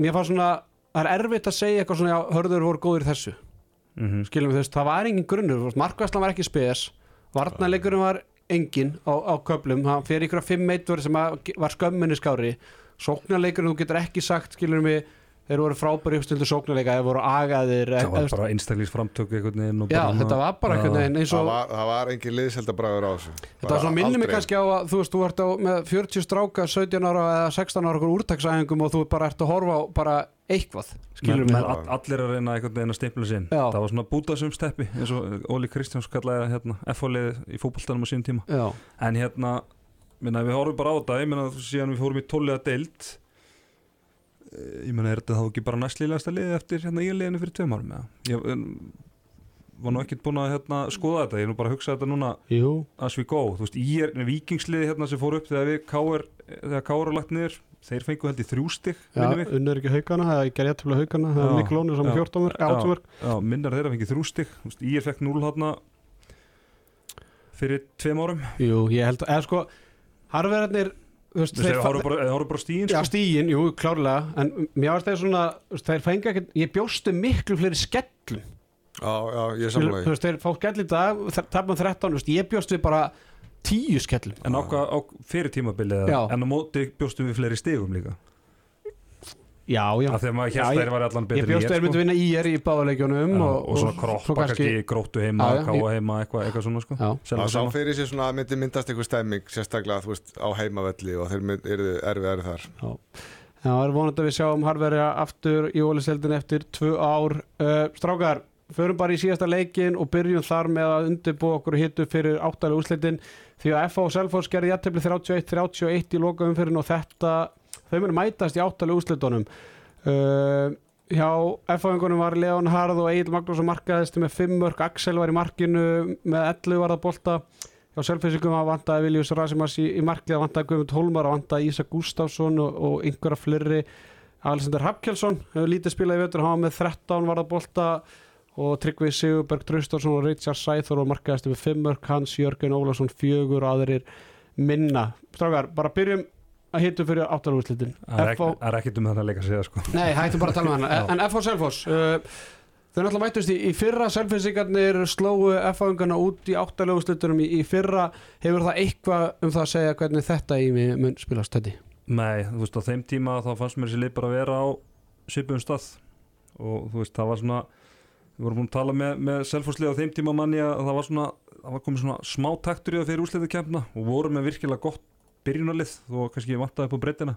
mér fannst svona, það er erfitt að segja eitthvað svona já, hörður voru góðir í þessu Mhm. skilum við þess, það var engin grunnur markvæslan var ekki spes, varnarleikurinn var engin á, á köplum hann fer ykkur að fimm meitver sem var skömminni skári, sóknarleikurinn þú getur ekki sagt, skilum við þeir voru frábæri uppstildu sóknarleika, þeir voru agaðir það var eða- bara einstaklingsframtök einhvern veginn og já, bara þetta var bara einhvern veginn eins það var, það var engin liðseldabræður á þessu. Þetta var svona minnum mig kannski á að þú veist, þú ert á með 40 stráka 17 ára eða 16 ára okkur úrtaksæðingum og þú bara ert að horfa á bara eitthvað, skilur Men, allir að reyna einhvern veginn að stimpla sinn það var svona bútasum steppi eins og Óli Kristjáns kallaði hérna F-fólið í fótboltanum á sín tíma. Já, en hérna, minna, við horfum bara á þetta ég meina síðan við fórum í tóllega deild eh, ég meina er þetta þá ekki bara næstlílegasta liði eftir hérna í liðinu fyrir tveim árum ég var nú ekkert búin að hérna, skoða þetta, ég er nú bara að hugsa þetta núna jú, as we go, þú veist, í er vikingsliði hérna sem fór upp þegar við káir þegar káir er lagt niður, þeir fengu held í þrjú stig já, minni mig, unnur ekki haugana það er ekki rétt til að haugana, það er 14 mörg, 8 mörg já, minnar þeirra fengið þrjú stig. Þú veist, í er fekk 0 hérna fyrir tveim árum. Jú, ég held að, eða sko veist, þeir horfum bara, bara stíin Já, sko. stígin, jú, klárlega en mér varst þeir svona, þeir fengi ekkert ég bjóstu miklu fleiri skellum já, já, ég samlega þú veist, þeir fá skell í dag tapum 13, þú veist, ég bjóst við bara 10 skellum en ákvað á fyrir tímabilið Já. en á móti bjóstum við fleiri stigum líka Já, já, af því að maður Já, hérst ég- þeir var allan ég betri bjóst en þeir myndu sko. vinna IR í báðaleikjunum Já, og, og svona kroppa kannski, gróttu heima, já, káa ég- heima eitthvað, eitthvað svona sko. Það sá fyrir sér svona að myndi myndast einhver stemming sérstaklega þú veist á heimavelli og þeir eru erfiðari þar. Já, Já, það er vonandi að við sjáum Harverja aftur í óliseldin eftir tvö ár. Uh, strákar, förum bara í síðasta leikin og byrjum þar með að undirbúa okkur hittu fyrir áttalega úrslitin. Því að FH og Selfoss gerði jættefli 31-31 í loka umfyrin og þetta, þau munu mætast í áttalega úrslitunum. Uh, hjá FH-ingunum var Leon Harð og Egil Magnús og markaðist með 5 mörg, Axel var í markinu með 11 var það bolta. Hjá Selfisingum að vantaði Viljus Rasimas í, í markið að vantaði Guðmund Hólmar að vantaði Ísak Gustafsson og, og einhverja fleiri. Alexander Hapkjelsson hefur lítið spilað í vetur hann var með 13 var það bolta. Og Tryggvi Sigurberg Traustarsson og Richard Sæþór og markaðist með 5 mörg Hans Jörgen Ólafsson fjögur og aðrir minna. Strákar, bara byrjum að hitu fyrir áttalúrslitin Það er það er ekkert um þetta leika að segja sko. Nei, hættum bara að tala um hana. En FH Selfoss uh, Þau náttúrulega mættust í, í fyrra Selfossingarnir slóu FH-ingana út í áttalegu slutunum í, í fyrra. Hefur það eitthvað um það að segja hvernig þetta í mig mun spilast þetta? Nei, þú veist á þeim tíma þá fannst mér þessi lið bara að vera á svipum stað. Og þú veist það var svona við vorum búin að tala með, með selfhúslið á þeim tíma manni að það var svona það var komið svona smá taktur í það fyrir úrsliðu kemna og voru með virkilega gott byrjunarlið þó kannski vantaði upp á breytina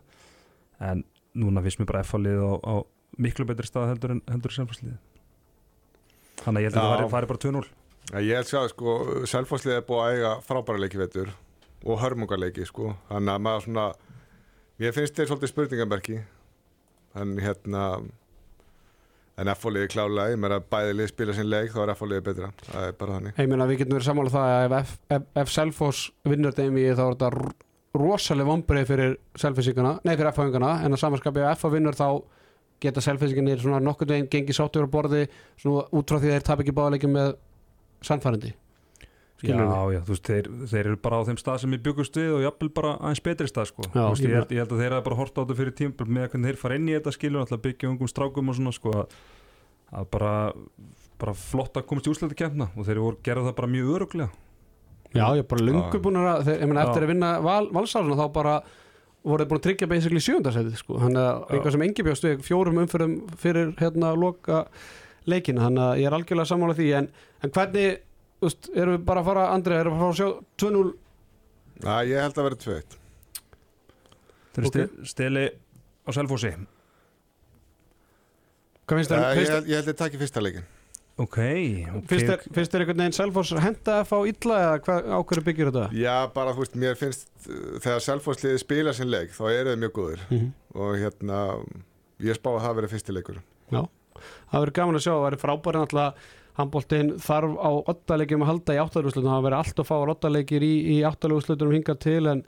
en núna finnst mér bara F-lið á, á miklu betri stað heldur en heldur selfhúslið þannig að ég held að það fari bara 2-0 Já, Ég held sjá, sko, Selfosslið er búið að eiga frábæra leiki í vetur og hörmungarleiki, sko. Þannig að maður svona ég finnst þeir svolítið spurningamberki en hérna en F-liði klálega, ég meira að bæði lið spila sinn leik, þá er F-liði betra. Það er bara þannig. Ég meina við getum verið sammála það að ef, F, ef, ef Selfoss vinnur þeim í þá er þetta r- rosaleg vombrið fyrir Selfossingana, nei fyrir FH-ingana en að samanskapi ef FH vinnur þá geta Selfossingarnir svona nokkurn veginn gengið sáttur á borði svona út frá því að þeir tap ekki báðalegjum með sannfærandi. Já, já, þú veist, þeir, þeir eru bara á þeim stað sem ég byggust við og jafnvel bara aðeins betri stað sko. Já, veist, ég held, ég held að þeir hafa bara hort á þetta fyrir tímpil með hvernig þeir fara inn í þetta skilur alltaf byggja ungum strákum og svona sko, að, að bara, bara flott að komast í úsleita kemna og þeir voru gerða það bara mjög öruglega Já, ég er bara lungu búin að þeir, ég meina, eftir að vinna val, valsáruna þá bara voru þeir búin að tryggja basically sjöndasætið sko. hann er eitthvað sem engi bjóst við fjórum umfyrum fyrir hérna loka leikina, þannig að ég er algjörlega sammála því. En, en hvernig, þú veist, erum við bara að fara Andri, erum við að fara að sjá 2-0 Já, ég held að vera 2-1 Þeir Ok. okay. steli á Selfossi. Hvað finnst Já, þér, ég, held- ég held að taki fyrsta leikin Ok, ok. Finnst, þér, finnst þér einhvern veginn Selfoss henda að fá illa eða hvað, á hverju byggir þetta? Já, bara þú veist, mér finnst uh, þegar Selfossliði spila sinn leik þá eru þau mjög góður Mm og hérna ég spá að það verið fyrsti leikur Það verður gaman að sjá, það verður frábæri náttúrulega handbóltinn þarf á ottalegjum að halda í áttalúslutum, það verður allt að fá ottalegjir í, í áttalúslutum hingað til en,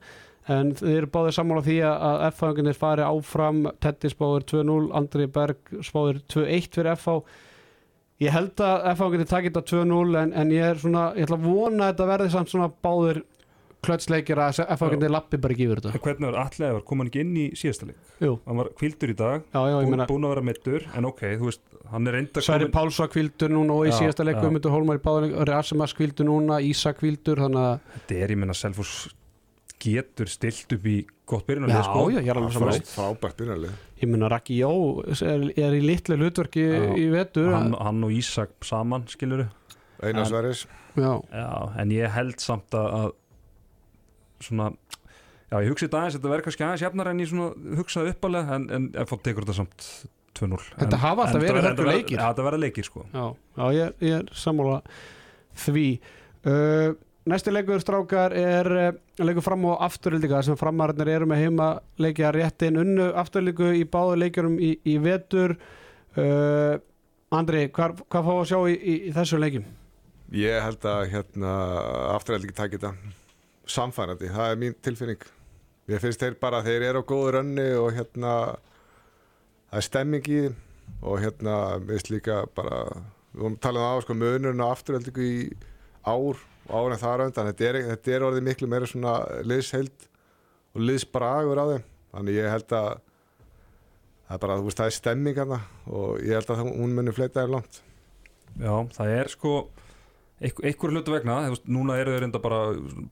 en þið eru báðið sammála því að- F-fanginir fari áfram. Tetti spáður 2-0, Andri Berg spáður 2-1 fyrir F-fá ég held að F-fanginir takit á 2-0 en, en ég er svona, ég ætla að vona að þetta verði samt svona báðir klötsleikir að F-fanginir lappi bara ekki yfir þetta. Hvernig var allega, kom hann ekki inn í síðasta leik? Jú, Hann var kvildur í dag, já, já, búin, búin að vera mittur En ok, þú veist, hann er reynda Sverri Páls var kvildur núna og í Já, síðasta leik já. Guðmundur Hólmar Rasimas kvildur núna, Ísa kvildur að Þetta er, ég menna, Selfoss getur stilt upp í gott Já, byrjunarlið sko. já, ég er alveg Frá, saman frábært byrjarlið Ég meina Raki Jó er, er í litlu hlutverki Já. í vetur. hann, hann og Ísak saman, skiluru Einar En- Sverris. Já, Já, en ég held samt að, að svona Já, ég hugsi þetta aðeins, þetta verður kannski aðeins jafnar en ég svona hugsaði uppalega en, en ef fólk tekur þetta samt 2-0 Þetta En- hafa alltaf en verið hörku leikir. Já, þetta verður leikir sko. Já, já ég, ég er sammála því. Uh, Næsti leikur strákar er uh, leikur fram á afturöldinga sem framararnir eru með heima leikja rétt inn unnu afturöldingu í báðu leikjurum í, í vetur. Uh, Andri, hvað, fá að sjá í, í, í þessu leikjum? Ég held að hérna afturhald ekki taki þetta samfærandi, það er mín tilfinning. Ég finnst þeir bara, þeir eru á góðu rönni og hérna það er stemming í og hérna, við veist líka bara við vorum talað um á sko munurinn á afturhaldingu í ár ára en þar á undan, þetta er, þetta er orðið miklu meira svona liðsheild og liðsbragur á þeim. Þannig ég held að það er bara, þú veist, það er stemming hana og ég held að það- hún muni fleita þér langt. Já, það er sko einhver, einhver hlutu vegna, veist, núna eru þau reynda bara,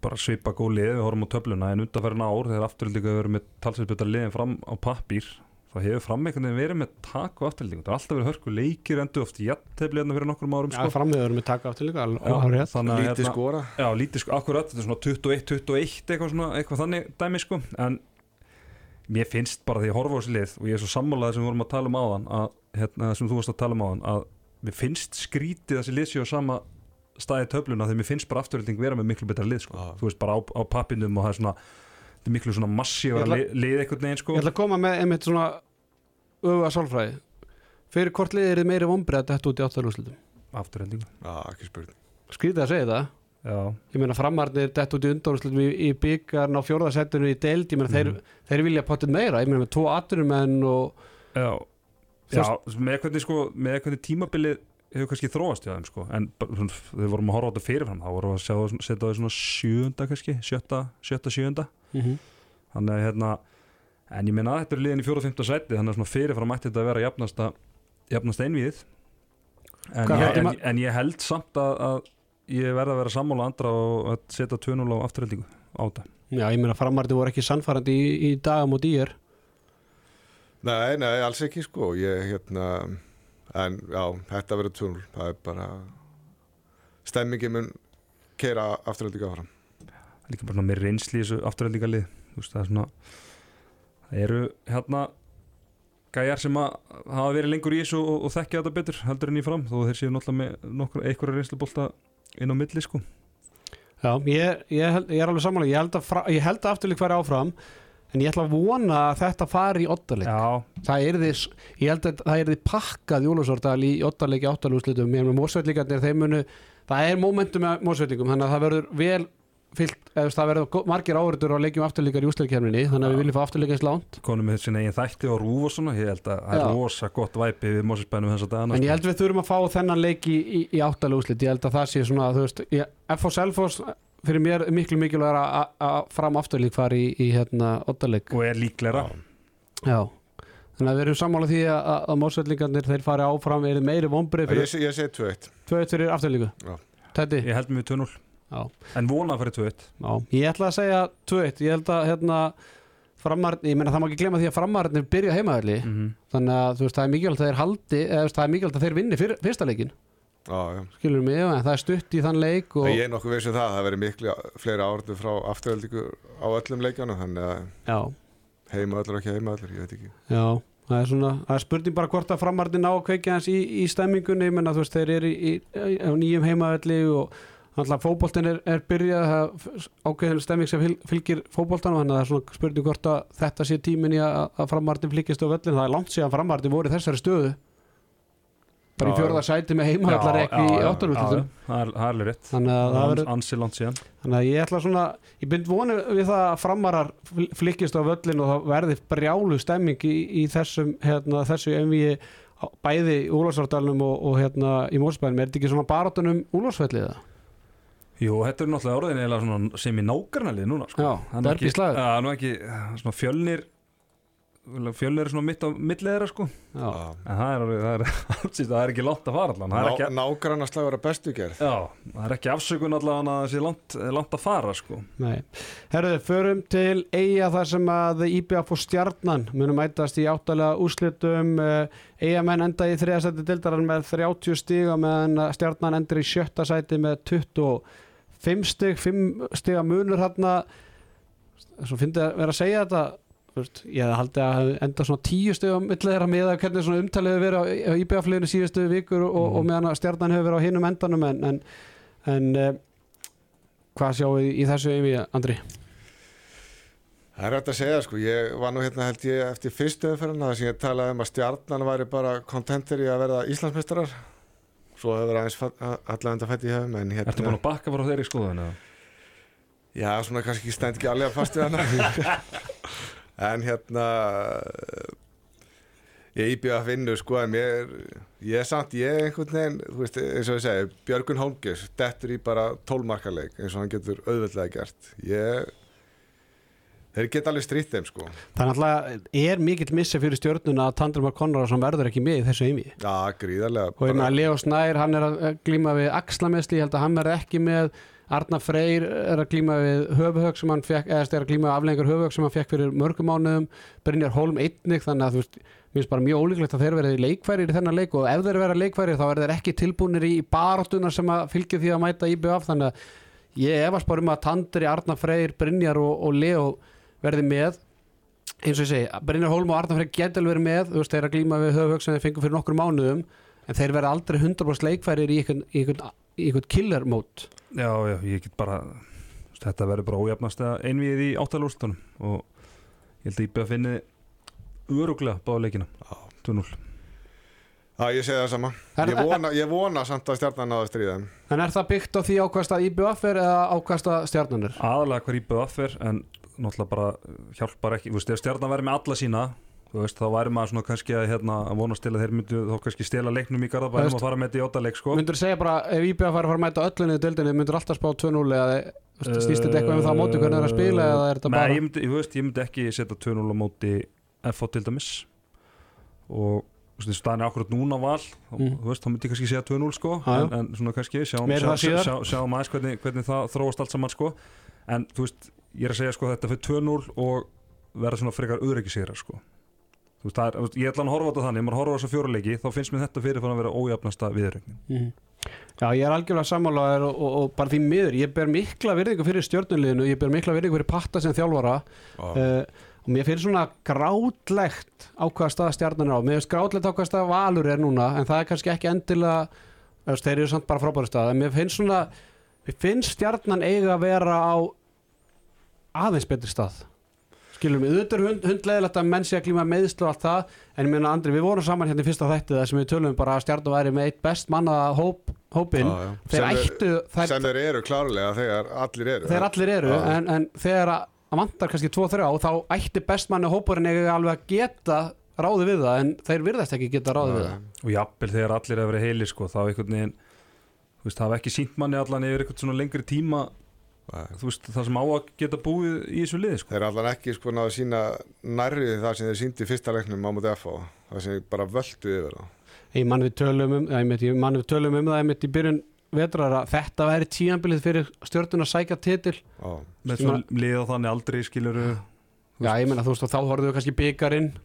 bara svipa góð lið, við horfum á töfluna en undanferðin ár, þegar afturhaldingu verið með talsveitsbytta liðin fram á pappír þá hefur fram einhvern veginn verið með tak og afturhaldingu, það er alltaf verið hörku leikir endur oft jættefli hérna fyrir nokkrum árum Já, sko. frammiður með taka afturöldinga Já, þannig að lítið skora Já, lítið sko, akkurat, þetta er svona 21-21 eitthvað svona, eitthvað þannig dæmi sko. En mér finnst bara því að horfa á þessi lið og ég er svo sammálaði sem við vorum að tala um áðan að, hérna, sem þú varst að tala um áðan að mér finnst skrítið að þessi lið séu á sama staði töfluna þegar mér finnst bara afturölding vera með miklu betra lið sko, Og er þetta er miklu svona massífara Ég ætla- lið, lið einhvern veginn sko. Ég ætla að koma með einmitt svona öfuga sálfræði. Fyrir hvort liðið er þið meiri vombrið að þetta út í Já, ekki spurning. Skrítið að segja það. Já, Ég meina framarnir dett út í undanúslutum í, í byggarn á fjórðasettinu í deild. Ég meina þeir, Mhm. þeir vilja potið meira. Ég meina með tvo atvinnumenn og já. Já, með hvernig sko, með hvernig tímabilið hefur kannski þróast hjá þeim sko. En þegar vorum að horfa á þetta fyrirfram þá vorum við að sjá, það- setja það í svona sjönda kannski, sjötta, sjötta, sjönda þannig að hérna en ég meina að þetta er liðin í fjóra og fymta sæti þannig að svona fyrirfram ætti þetta að vera jafnasta jafnasta einvíð en, en, ma- en ég held samt að, að ég verða að vera sammála andra og að setja 2-0 á afturheldingu á þetta. Já, ég meina framarnir voru ekki sannfærandi í, í dagum og dýr Nei, nei, alls ekki sko. Ég, hérna, en já, þetta verður tjónul, það er bara stemmingi mun keira afturhaldi áfram. Líka bara með reynsli í þessu afturhendingalið þú veist það er svona það eru hérna gæjar sem að hafa verið lengur í þessu og, og þekkja þetta betur heldur en í fram þó þeir séu náttúrulega með einhverja reynslubólta inn á milli sko. Já, ég, ég, held, ég er alveg sammála. Ég held að, fra, ég held að afturlík færi áfram En ég ætla að vona að þetta fari í Já, Það er því, ég held að það er því pakkað Jólasordal í oddaleik í áttalúslitum Ég er með mósveitlingarnir, þeir munu Það er momentum með mósveitlingum Þannig að það verður vel fyllt eða það verður margir áriður á leikjum afturlíkar í úsleikkerminni Þannig að við viljum fá afturlíka eins langt. Konum með sinna eigin þætti og rúf og svona ég held að það er rosa gott væpi við Mósesbænum þess að dagana En ég held við þurfum að fá þennan leik í, í, í áttalúslit Ég held að það sé svona, þú veist ég, F.O. Fyrir mér er miklu mikilvægur að- að fram afturlík fari í, í hérna oddaleik og er líklegra. Já. Þannig að við erum sammála því að, að, að mósveitlingarnir þeir fari áfram er meiri vombrið Ég, ég segi 2-1 tvöitt fyrir afturlíku ég held með 2-0 Já. en vona að fyrir 2-1 Já, ég ætla að segja 2-1 ég held að hérna framar, ég meina það má ekki glemma því að framarnir byrja heimaðurli mm -hmm. þannig að þú veist það er mikilvægt að þeir haldi eða þú veist, það er mikilvægt að þeir vinni fyr, fyrsta leikin Já, skilur mig, en það er stutt í þann leik og, Og... Ég er nokkuð veist um það, það verið miklu fleiri áratu frá afturöldingu á öllum leikjánum þannig að heima öllur ekki heima öllur, ég veit ekki. Já það er svona, það er spurning bara hvort að framarðin á að kveikja hans í, í stemmingunni, ég menna þú veist, þeir eru í, í, á nýjum heimavelli og alltaf fótboltin er, er byrjað það ákveðin stemming sem fyl- fylgir fótboltanum, þannig að það er svona spurning hvort að þetta sé tímin í að, að framarðin flyggist á völlin, það er langt síðan framarðin voru þessari stöðu bara í fjörða sæti með heimavellar ekki í áttarúslutum það er alveg rétt. Þannig að ég ætla svona, ég bind vonu við það að framarar fl- flykkist á völlin og það verði brjálu stemming í, í þessum, hérna, þessu envíi bæði í Úlfarsvardalunum og, og hérna í Mórsbænum. Er þetta ekki svona barátunum Úlfarsvallið það? Jú, þetta er náttúrulega orðin sem í nákarnalið núna sko. Já, Það er ekki- ekki, svona fjölnir fjölnir er svona mitt á milliðra sko. Já. en það er, það er, það er ekki langt að fara allan það er ekki, Ná, Nágranna slagur að bestu gerð. Já, það er ekki afsökun allan að það sé langt, langt að fara sko. Nei. Herðu, förum til eiga þar sem að IBF og Stjarnan. Munum mætast í áttalega úrslitum. Eiga menn enda í þriða sæti dildaran með 30 stiga meðan að Stjarnan endur í sjötta sæti með 25 stig. 5 stiga munur hérna svo finnst að vera að segja þetta þú veist, ég hefði haldið að hafi enda svona 10 stig á millið þeirra með að hvernig svona umtalið hefur verið á, á IBF-liðinu síðustu vikur og, og meðan að Stjarnan hefur verið á hinum endanum en, en, en eh, hvað sjáum við í þessu einvið, Andri? Það er hægt að segja sko, ég var nú hérna held ég eftir fyrstu umferðina þar sem ég talaði um að stjarnan væri bara kontenter í að verða Íslandsmeistarar svo hefur aðeins allavega enda fætt í hefum en Ertu búin hérna, að bakka frá þeirri skoðun eða? já svona kannski stend ekki alveg fast við hana en hérna ég íbjöð að finna sko en ég er samt ég er einhvern veginn, þú veist eins og ég segi Björgun Holmgjörns, dettur í bara tólmarkaleik eins og hann getur auðveldlega gert. Ég þeir geta alveg strýtt þeim sko. Er alltaf, er mikill missi fyrir stjórnuna að Tandrimar Konradsson verður ekki með í þessu einvið Já, gríðarlega og ég meina Leo Snær, hann er að glíma við axlamesli, ég held að hann verður ekki með Arna Freyr er að glíma við höfuhög sem hann fekk, eða er að glíma við aflengur höfuhög sem hann fekk fyrir mörgum mánuðum. Brynjar Holm einnig, þannig að þú veist mér finnst bara mjög ólíklegt að þeir verði leikfærir í þennan leik og ef þeir verða leikfærir þá verður þeir ekki tilbúinir í baráttuna sem að fylgja því að mæta IBF þannig að ég efast bara um að Tandri, Arna Freyr, Brynjar og, og Leo verði með. Eins og ég segi, Brynjar Holm og Arna Freyr alveg verið með, þú veist, þeir að glíma við höfuhög sem þeir fengu fyrir nokkur mánuðum en þeir verða aldrei 100% leikfærir í einhvern, í einhvern killer mode. Já, já, ég get bara þetta verður bara ójafnast einvið í áttalústunum og ég held að ég beða að finni öruglega báða leikina. 2-0 Já, ég segi það sama. Er- Ég vona, ég vona samt að stjarnan náða stríða þeim. En er það byggt á því ákvæmst að IBF er eða ákvæmst að stjarnan er? aðalega hver íbjöð affer en náttúrulega bara hjálpar ekki, þú veist, ef stjarnan væri með alla sína þú veist, þá væri maður svona kannski að, hérna, að vonast til að þeir myndu þá kannski stela leiknum í Garðabænum og fara með þetta í óttaleik sko. Myndur segja bara ef IBF fær að fara að mæta öllunni í dildinni myndur alltaf spá 2-0 eða snýst þetta eitthvað um það á móti hvernig það er að spila eða er þetta Nei, bara ég myndi, ég, veist, ég myndi ekki setja 2-0 á móti FH til dæmis og staðan er akkurat núna val og, Mm. veist, þá myndi ég kannski segja 2-0 sko, en, en svona kannski sjáum, Meira sjá, það síðar. sjá, sjáum aðeins hvernig, hvernig það þróast allt saman sko. en þú veist, ég er að segja sko þetta fyrir 2-0 og verða svona frekar auðreikisýra sko veist, er, ég ætla að horfa á þetta þannig, ef maður horfa á þessa fjóruleiki þá finnst mér þetta fyrirfann að vera ójafnasta viðrögnin Mhm. Já, ég er algjörlega sammálaður og, og, og bara því miður, ég ber mikla virðingu fyrir stjórnuleginu, ég ber mikla virðingu fyrir patta sem þjálfara. Já. uh, og mér finnst svona grátlegt ákvaða stað stjarnan er á, mér finnst grátlegt ákvaða stað valur er núna, en það er kannski ekki endilega, þeir eru samt bara frábæri stað, en mér finnst svona mér finnst stjarnan eiga að vera á aðeins betri stað skilur mig, auðvitað er hund, hundleðilegt að menn sé að glíma meðslu og allt það en ég meina Andri, við vorum saman hérna í fyrsta þætti þar sem við tölum bara að stjarnan væri með eitt best manna hóp, hópin, Já, já. þeir Sem ættu þær, sem þeir eru klárlega þegar allir eru þeir allir eru Já. en, en þegar að vantar kannski 2-3 þá ætti bestmanni hópurinn eiga alveg að geta ráði við það en þeir virðast ekki geta ráði við það og jafnvel þegar allir hefur verið heilir sko, þá veginn veist, þú veist, það sem á að geta búið í þessu liði sko. Þeir eru allan ekki sko náðu sína nærri það sem þeir síndi í fyrsta leiknum á mútið FH það sem bara völdu yfir það ég mann við tölum um, ég einmitt, ég man við tölum um það einmitt í byrjun vetrar að þetta væri tíanbilið fyrir stjórnun að sækja titil. Já, með svo að- liða þannig aldrei skiluru já ég meina þú veist og þá horfðu við kannski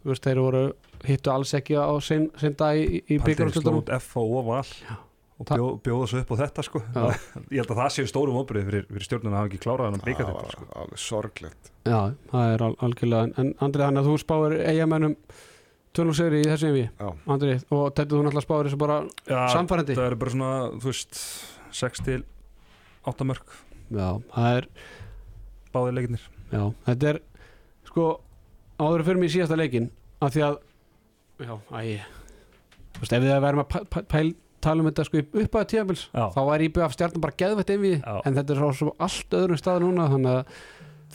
veist þeir voru hittu alls ekki á sinn, dag í, FH og bjóð, bjóða svo upp á þetta sko. Já. ég held að það séu stórum óbyrðið fyrir, fyrir stjórnuna að hafa ekki klárað hann að byggja þetta sko. alveg sorglegt. Já, það er al algjörlega. En Andri, þannig að þú spáir eigamennum tölum segri í þessu envi Já. Andri, og þetta þú náttúrulega spáir þessu bara Já, samfærandi það eru bara svona, þú veist 6 til 8 mörg Já, það er, báðir leikinnir já, þetta er sko, áður fyrir mig í síðasta leikin af því að já, æ þú veist, ef við verðum að pæ, pæ, pæl, tala um þetta sko upp að tíðanbils Já. þá var IBF stjarnan bara geðvett Já. en þetta er svo, allt öðrum stað núna þannig að,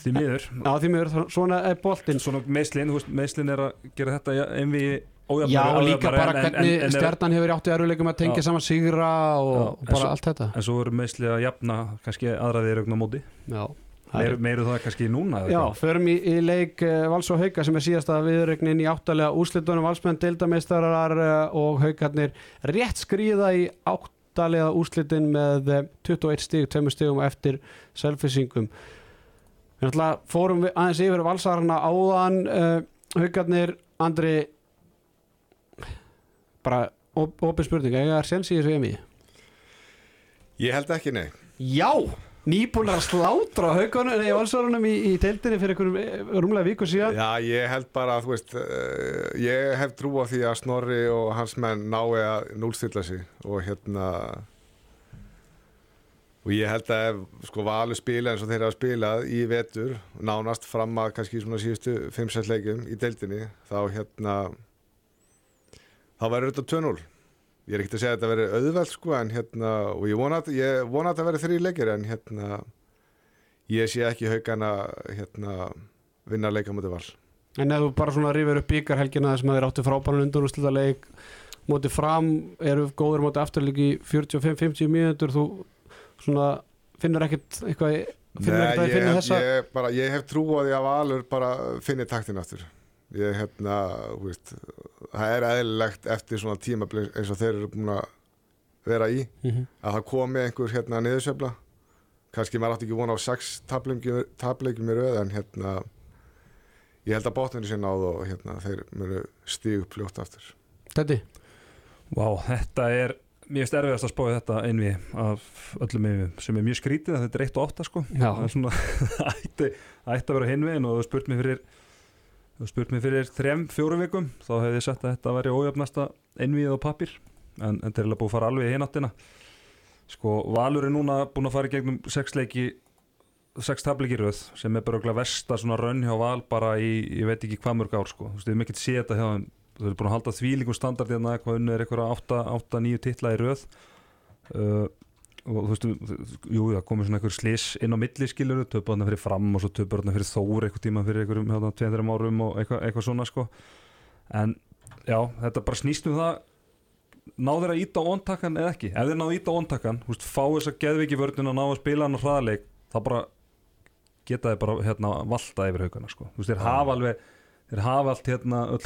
því miður. Já því mér, svona er boltinn. Svona meðslinn, meðslinn er að gera þetta ja, envi ójafnari Já, ójafnari, líka bara en- hvernig en- en stjarnan hefur átti erfuleikum að tengja saman sigra og, og bara svo- allt þetta. en svo eru meðsli að jafna kannski aðraðið er augna móti. Já, Meir, er, meiru það kannski núna eða já förum í, í leik uh, Vals og Hauka sem er síðasta viðregnin í áttalega úrslitunum. Valsmenn deildameistarar uh, og Haukarnir rétt skrýða í áttalega úrslitin með uh, 21 stig, 2 stigum eftir selfisingum Við náttúrulega fórum við aðeins yfir Valsarana áðan uh, Haukarnir, Andri bara op opin spurning, eiga er sens í þessu emi? ég held ekki nei. Já, nýbúin að slátra haugunum í valsarunum í, í deildinni fyrir einhverjum rúmlega viku síðan. Já, ég held bara að þú veist uh, ég hef trú á því að Snorri og hans menn nái að núlstilla sig og hérna og ég held að ef sko Valur spila eins og þeir hafa spilað í vetur, nánast fram að kannski svona síðustu 5-6 leikum í deildinni, þá hérna þá verður þetta 2-0 ég er ekkert að segja að þetta verður auðvelt sko en hérna, og ég vona að, ég vona að þetta verður þrý leikir en hérna ég sé ekki haugana hérna vinna leika mútið val. En ef þú bara svona rifir upp byggarhelgina þess að þeir áttu frábæran undanúslita leik móti fram, eru góður móti afturleik í 45-50 mínútur þú svona finnur ekkert eitthvað finnur ekkert að finna hef- þessa ég, bara, ég hef trú á því að Valur bara finni taktin aftur ég hérna, þú veist það er eðlilegt eftir svona tíma eins og þeir eru búin að vera í Mhm. að það komi einhver hérna niðursefla kannski maður átti ekki vona á sex tapleikjum í röð en hérna ég held að botninu sé náð og hérna þeir munu stígu fljótt aftur. Þetta, Vá, þetta er mjög stærfiðast að spáði þetta einvi af öllum yfir sem er mjög skrítið að þetta er 1 og 8 sko. Það er svona ætti, ætti að vera hinvegin og þú spurt mér fyrir þú spurt mér fyrir þrem, fjórum vikum þá hefði ég sett að þetta væri ójöfnasta einvið á pappir en, en þetta er alveg búið að fara alveg í hináttina sko Valur er núna búin að fara í gegnum sex leiki sex tableiki röð sem er bara örugglega versta svona rönn hjá Val bara í, ég veit ekki hvað mörg ár sko, þú veist, við erum ekki að sé þetta hjá þeim. Þú veist, búin að halda þvílingum standardi hérna eitthvað unnið er eitthvað 8-9 titla í röð. Uh, og þú veist, jú, það komið svona einhver slis inn á milli skilur, töpu þarna fyrir fram og svo töpu þarna fyrir þór eitthvað tíma fyrir einhverjum hérna, 2-3 árum og eitthvað, eitthvað svona sko. En já, þetta bara snýst um það ná þeir að íta á ontakan eða ekki? Ef þeir ná að íta á ontakan, þú veist, fá þess að geðviki vörðin að ná að spila hann á hraðaleik þá bara geta þeir bara hérna valda yfir haugana sko, þú veist, þeir hafa alveg þeir hafa allt hérna öll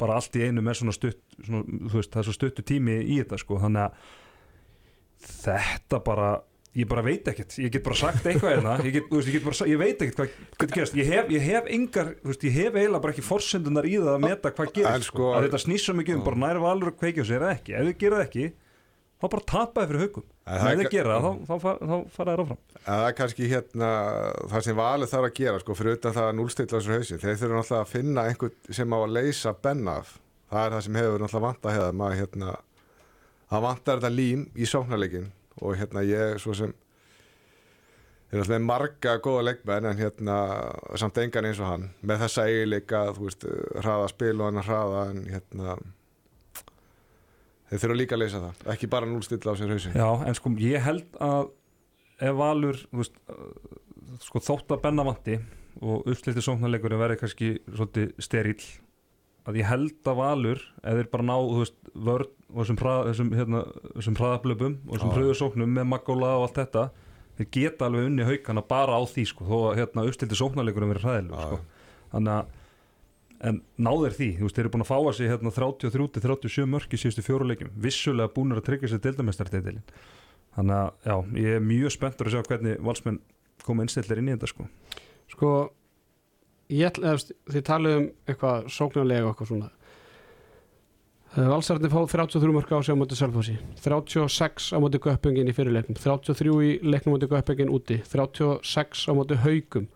bara bara allt í einu með svona stutt svona, þú veist, það er svo stuttu tími í þetta sko, þannig að þetta bara ég bara veit ekkert, ég get bara sagt eitthvað hérna, ég, get, veist, ég, bara, ég veit ekkert hvað, hvað gerast, ég hef, ég hef engar þú veist, ég hef eiginlega bara ekki forsendunar í það að meta hvað gerist, sko, sko- að þetta svo mikið um bara næri valur að kveikja sér ekki, ef þið gera ekki þá bara tapaði fyrir haugum það er ka- gera þá, þá, far- þá fara þær áfram. Það er kannski hérna það sem valið þarf að gera sko fyrir utan það að núlstilla þessar hausin þeir þurfa náttúrulega að finna einhvern sem á að leysa benna af. Það er það sem hefur náttúrulega vant að hefða maður hérna það vantar þetta lím í sóknarleikin og hérna ég svo sem er náttúrulega með marga góða leikmenn en hérna samt engan eins og hann. Með þessa eiginleika þú veist hraða spil og hann hraða en hérna þeir þurfa líka að leysa það ekki bara núlstilla á sér hausin Já, en sko ég held að ef Valur veist, uh, sko, þótt að benna vanti og uppslitið sóknarleikurinn verði kannski svolítið sterill að ég held að Valur ef þeir bara ná þú veist, vörn og þessum, hrað, þessum, hérna, þessum hraðablöpum og þessum Já. hröðusóknum með Magóla og allt þetta þeir geta alveg unni haukana bara á því sko, þó að hérna, uppslitið sóknarleikurinn verði hræðileg Já. sko. þannig að en náður því, þú veist, þeir eru búin að fá að sig hérna 33-37 mörk í síðustu fjóruleikjum vissulega búinir að tryggja sér deildamestarteitilin þannig að já, ég er mjög spenntur að sjá hvernig valsmenn koma innstillir inn í þetta sko. Sko ég ætla, þið talið um eitthvað sóknarlega og eitthvað svona. Eh, Valsararnir fá 33 mörg á sig á móti Selfossi. 36 á móti Göppingin í fyrirleiknum. 33 í leiknum móti Göppingin úti. 36 á móti Haugum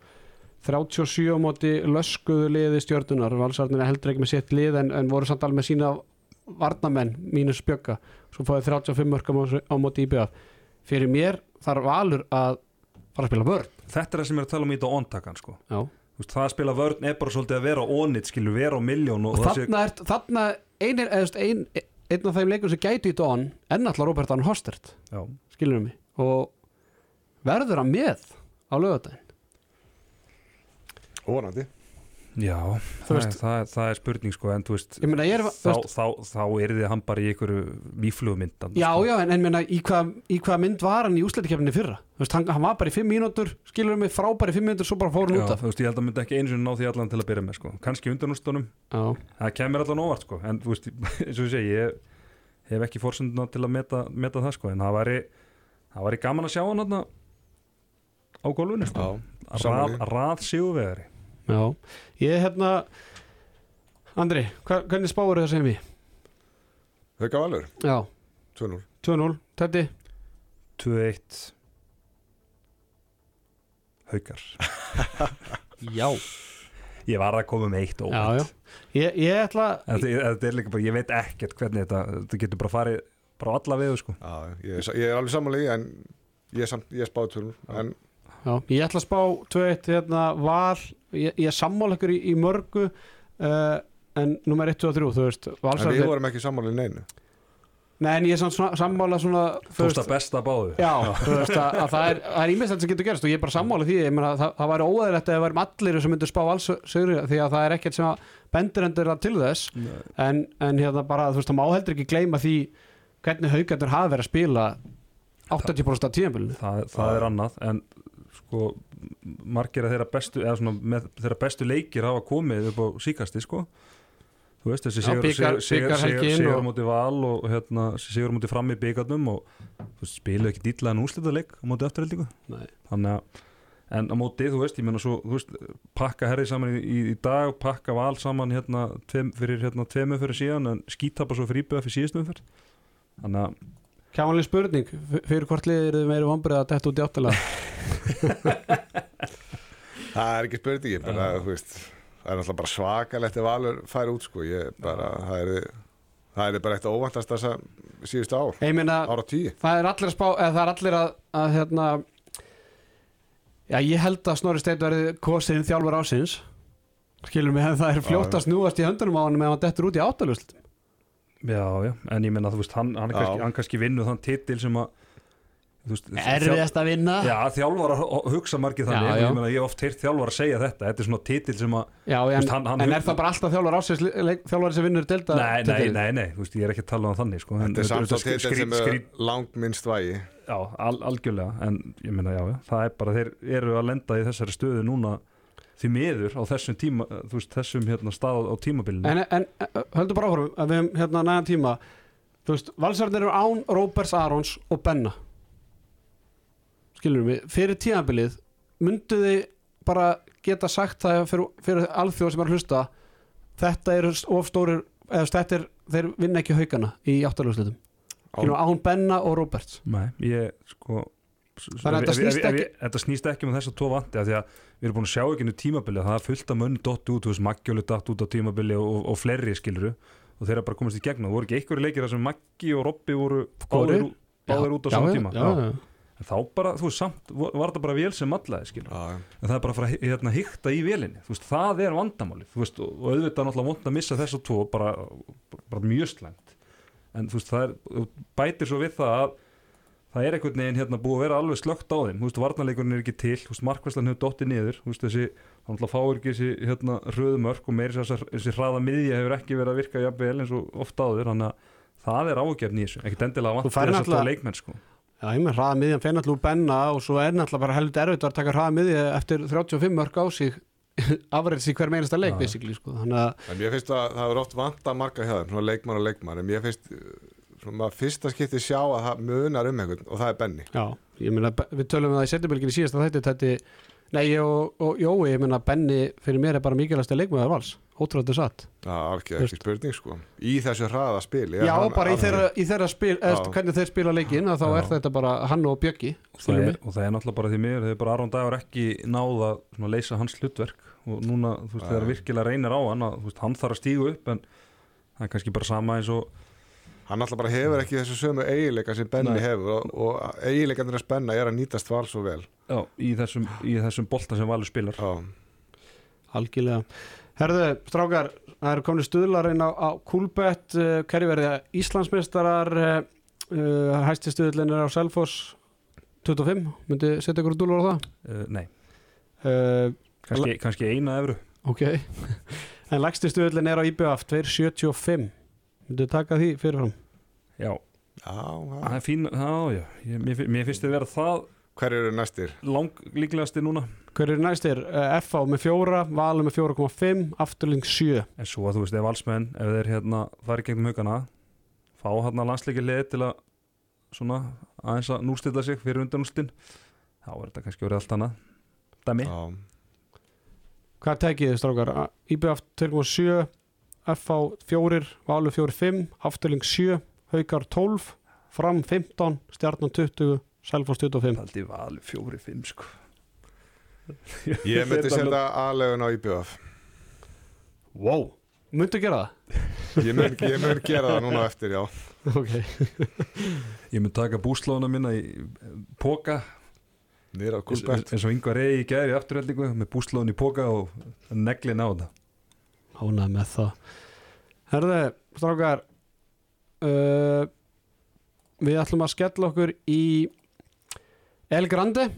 37 á móti löskuðu liði stjörnunar Valsararnir er heldur ekki með sitt lið en, en voru samt alveg með sína varnamenn mínus spjögga svo fáið 35 mörg á móti- IBF fyrir mér þarf Valur að fara að spila vörn. Þetta er það sem er að tala um í þetta óntakan sko. Já. Veist, Það að spila vörn er bara svolítið að vera á ónit skilur, vera á miljón og, og það sé- þarna, er, þarna einir, veist, ein, einn af þeim leikum sem gæti í dón er náttúrulega Robert Arn Hostert skilur mig? Og verður hann með á lögadaginn Óvanandi Já, það, veist- er, það, er, það er spurning sko, en þú veist, meina ég er þá, veist, þá, þá er þið hann bara í einhverju mýflugmyndan já já en, en meina, í hvað hva mynd var hann í úsleitikefninni fyrra Þú veist, hann, hann var bara í 5 mínútur skilur mig frábæri 5 mínútur svo bara fór hann út af þú veist, ég held að myndi ekki einu sinni ná því allan til að byrja með sko. kannski undanústunum, já, það kemur allan óvart sko. en þú veist, eins og ég segi ég hef ekki fórsenduna til að meta, meta það sko. en það væri, það væri gaman að sjá hann þarna á gólfinu sko. Já, rað, rað sigurvegari já. Ég hérna Andri, hva, hvernig spáur það segir við? Hauka Valur, Já, 2-0 2-0, Teddy? 2-1 haukar. Já, ég var að koma með eitt já, óvænt já. Ég, ég ætla þetta, þetta er líka bara, ég veit ekkert hvernig þetta þetta getur bara farið bara alla við sko. Já, ég, er- ég er alveg samanlega en ég er, samt, ég er spáð 2-0 en Já, ég ætla að spá 2-1 hérna, val, ég, ég er sammála ykkur í, í mörgu uh, en nummer 1, 2 og 3 þú veist, En við vorum ekki sammála í neinu. Nei, en ég er samt svona, sammála svona þú þú veist að besta báðu Já, þú veist að, að það er, það er ímest sem getur gerst og ég er bara sammála því ég meina, það, það væri óæðilegt að það væri allir sem myndir spá alls sögri því að það er ekkert sem að bendur endur til þess. En, en hérna bara, þú veist, það má heldur ekki gleyma því hvernig haugarnir hafa verið að spila 80% af tíðanbílinu það, það er annað en sko margir að þeirra bestu eða svona með þeirra bestu leikir hafa komið upp á síkasti sko. Þú veist þessi sigur, múti val og hérna, sigur múti fram í byggarnum og spiluðu ekki dýtla en úslita leik á móti að en á móti þú veist, svo þú veist, pakka herri saman í, í, í dag pakka val saman hérna tveim, fyrir hérna tveimur fyrir síðan en skítapa svo fyrir íbjöða fyrir síðustum fyrir þannig að Kjámanlega spurning, fyrir hvort liðir þið meiri vombrið að detta út í áttalega Það er ekki spurningi, bara, þú veist það er náttúrulega bara svakalegt ef Valur færi út sko, ég bara, það er það er bara eitt óvantast þess að síðustu ár, Ég meina, ára tíu. það er allir að spá eða það er allir að, að hérna Já, ég held að Snorri Steinn verði kosinn þjálfur ásins skilur mig, það er fljótt Já, að snúast í höndunum á hann með að hann dettur út í áttalusl Já, já, en ég meina þú veist, hann, hann, er kannski, hann kannski vinnu þann titil sem að Erfiðast að vinna. Já, þjálfar að hugsa margir þannig Já, en já. ég meina, ég hef oft heyrt þjálfar að segja þetta þetta er svona titil sem að Já, en, veist, hann- en er það bara alltaf þjálfur ásins þjálfur sem vinnur delta nei, nei, nei, nei, þú veist, ég er ekki að tala um þannig sko, en Þetta er samt svo skrí- til skrí- sem er langt minnst vægi. Já, al, algjörlega en ég meina, já, já, það er bara þeir eru að lenda í þessari stöðu núna því miður á þessum tíma veist, þessum hérna stað á tímabilinu. En, en höldu bara áfram að við hefum hérna nægan tíma. Þú veist, valsarnir eru án Róberts Arons og Benna. Skilur við, fyrir tíðanbilið myndu þið bara geta sagt það fyrir, fyrir alþjóð sem er að hlusta þetta eru of stórir eða þetta er, þeir vinna ekki haugana í áttaljóðslitum án Benna og Róberts. Nei, ég sko Þannig að þetta snýst ekki- ef- Þetta snýst ekki um þess að tvo vanti af Því að við erum búin að sjá ekki nú tímabili Það er fullt af mönn dott út, þú veist, Maggi datt út á tímabili og, og fleiri skiluru og þeir eru bara komast í gegn og voru ekki einhverju leikir þar sem Maggi og Robby voru báðir, báðir út á saman tíma. já, já. en þá bara, þú veist, samt var þetta bara vél sem allaði skilur Já, en það er bara að fara að hérna, hýkta í vélinni þú veist, það er vandamáli þú veist, og, og auðvitað náttúrulega vond að missa þess að tvo bara, bara mjög slæmt. En þú veist, það er, bætir svo við það að það er einhvern veginn hérna búið að vera alveg slögt á þeim, þú veist, varnarleikurinn er ekki til þú veist, markvæslan hefur dottið niður þú veist, þessi, hann náttúrulega fáir ekki þessi hérna röðumörk og meiri þess að þessi hraða miðja hefur ekki verið að virka jafnvel eins og oft áður, þannig að það er ágefn í þessu, ekkert endilega vant þess að það leikmenn sko. Já, ég með hraða miðjan feina allur benna og svo er náttúrulega bara heldur erfitt að taka hraða miðja eftir 35 mörg á sig afræðs í hver meinasta leik Já. basically, sko. þannig að En mér finnst að það er oft vanta marga hjá þeim, svona leikmann og leikmann, en mér finnst svona fyrsta skipti sjá að það munar um einhvern og það er Benny. já, ég meina við tölum um það í setjabölginni síðast að þetta þetta Nei, og, og Jói, ég menna Benni fyrir mér er bara mikilvægast að leikmaður vals. Ótrúlega satt. Já, ekki, ekki spurning sko. Í þessu hraða spili er Já, hann bara í þeirra, í þeirra spil, eða hvernig þeir spila leikinn að þá Já. er þetta bara hann og Bjöggi og það, er, og það er náttúrulega bara því miður þegar bara Aron Dagur ekki náða að leysa hans hlutverk og núna þú veist þegar virkilega reynir á hann að, þú veist, hann þarf að stígu upp en það er kannski bara sama eins og Hann alltaf bara hefur ekki þessu sömu eiginleika sem Benni Nei. hefur og, og eiginleikandir að spenna er að nýtast val svo vel. Já, í, þessum, í þessum bolta sem Valur spilar. Já, Algjörlega. Herðu, strákar, það eru komin stuðlar inn á, á Kúlbett, uh, hverju verði Íslandsmeistarar? Uh, hæsti stuðlinn er á Selfoss 25, myndi setja ykkur dúlur á það? Uh, nei, uh, kannski, kannski eina efru ok. En lægsti stuðlinn er á IBF 275 myndi taka því fyrirfram já, já, já. það er fín já, já, ég, mér, mér finnst þið vera það Hver eru næstir? lang líklegasti núna hver er næstir? Uh, FA með 4, Valur með 4,5 Afturling 7 en svo að þú veist, ef valsmenn ef þeir hérna fari gegnum hugana fá hérna landsleiki leið til að svona aðeins að nústilla sig fyrir undanústin þá er þetta kannski verið allt annað dæmi Já, hvað tekið þið strákar? IBF 2,7 FA 4, Valur 4,5 Afturling 7, Haukar 12 Fram 15, Stjarnan 20 Selfoss 25 Paldi valur fjóri, fimm sko. Ég myndi setja aðlegun á IBF wow. myndu gera það? Ég mun, ég mun gera það núna eftir, já. Ok. Ég mun taka búslóna minna í póka Nýra á eins, og yngvar eigi í gæri afturheldingu með búslóna í póka og neglin á þetta ánað með það. Herðu, strákar uh, Við ætlum að skella okkur í El Grande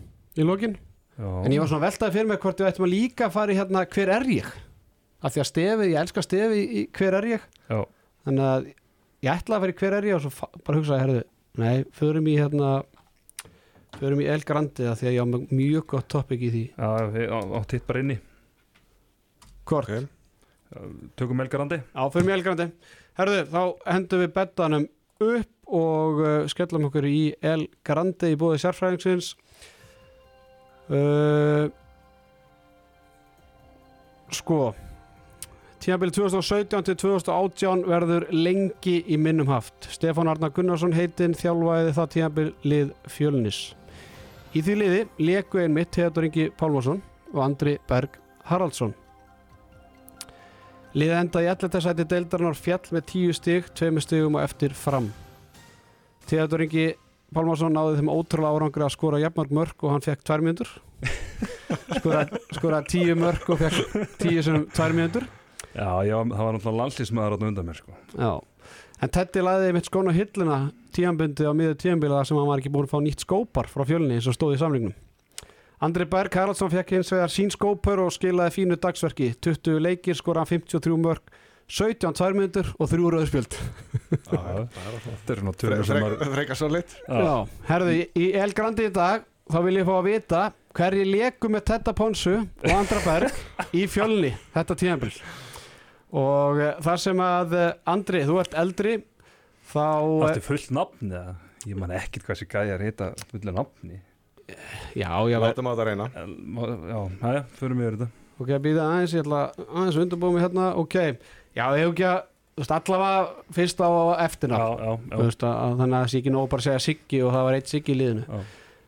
í lokin. Já, En ég var svona veltaði fyrir mig hvort við ættum að líka fara í hérna hver er ég? Af því að stefi, ég elska stefi í hver er ég? Já, þannig að ég ætlaði að fara í hver er ég og svo bara hugsaði, herðu, nei, förum í hérna förum í El Grande af því að ég á mjög gott topic í því. Já, á titt bara inni. Hvort? Ok. Tökum Elgarandi Já, förum í El Grande Herðu, þá hendum við bettanum upp og uh, skellum okkur í El Grande í bóði sérfræðingsins uh, Sko Tímabili 2017 til 2018 verður lengi í minnum haft. Stefán Arnar Gunnarsson heitinn þjálfaði það tímabilið fjölnis. Í því liði leku einmitt Theodor Ingi Pálmarsson og Andri Berg Haraldsson. Liðið enda í 11. sæti deildarinnar fjall með 10 stig, 2 stigum og eftir fram. Theodor Ingi Pálmarsson náði þeim ótrúlega árangri að skora jafnmark mörg og hann fekk 2 mínútur. Skoraði skora 10 mörg og fekk 10 sem 2 mínútur. Já, já, það var náttúrulega landslýsmaður átna undan mér sko Já. En Teddy laði mitt skóna hilluna tíambundi á miður tíambila sem hann var ekki búin að fá nýtt skópar frá fjölni eins og stóð í samlingnum. Andri Berg Haraldsson fekk hins vegar sín skópar og skilaði fínu dagsverki. 20 leikir, skoraði 53 mörg, 17 tværmyndur og þrjú rauðspjöld. Já, Þetta er svona tölur sem maður Freka svo lit Já. Herðu, í- El Grandi í dag þá vil ég fá að vita hverju leku með Tedda Ponsu og Andra Berg í fjölni þetta tíambil. Og uh, þar sem að uh, Andri, þú ert eldri, þá... eh, Áttu fullt nafn eða Ég man ekkit hvað þessi gæjar heita fullu nafni Já, já, Látum á þetta reyna má- Já, hæja, förum við þetta ok, býða aðeins, ég ætla aðeins að undirbúa mig hérna, ok, já, ég hef ekki að, þú veist, allavega fyrst á eftirna, Já, já, þú já, veist, að, þannig að það sé ekki nóg bara að segja Siggi og það var eitt Siggi í liðinu. já.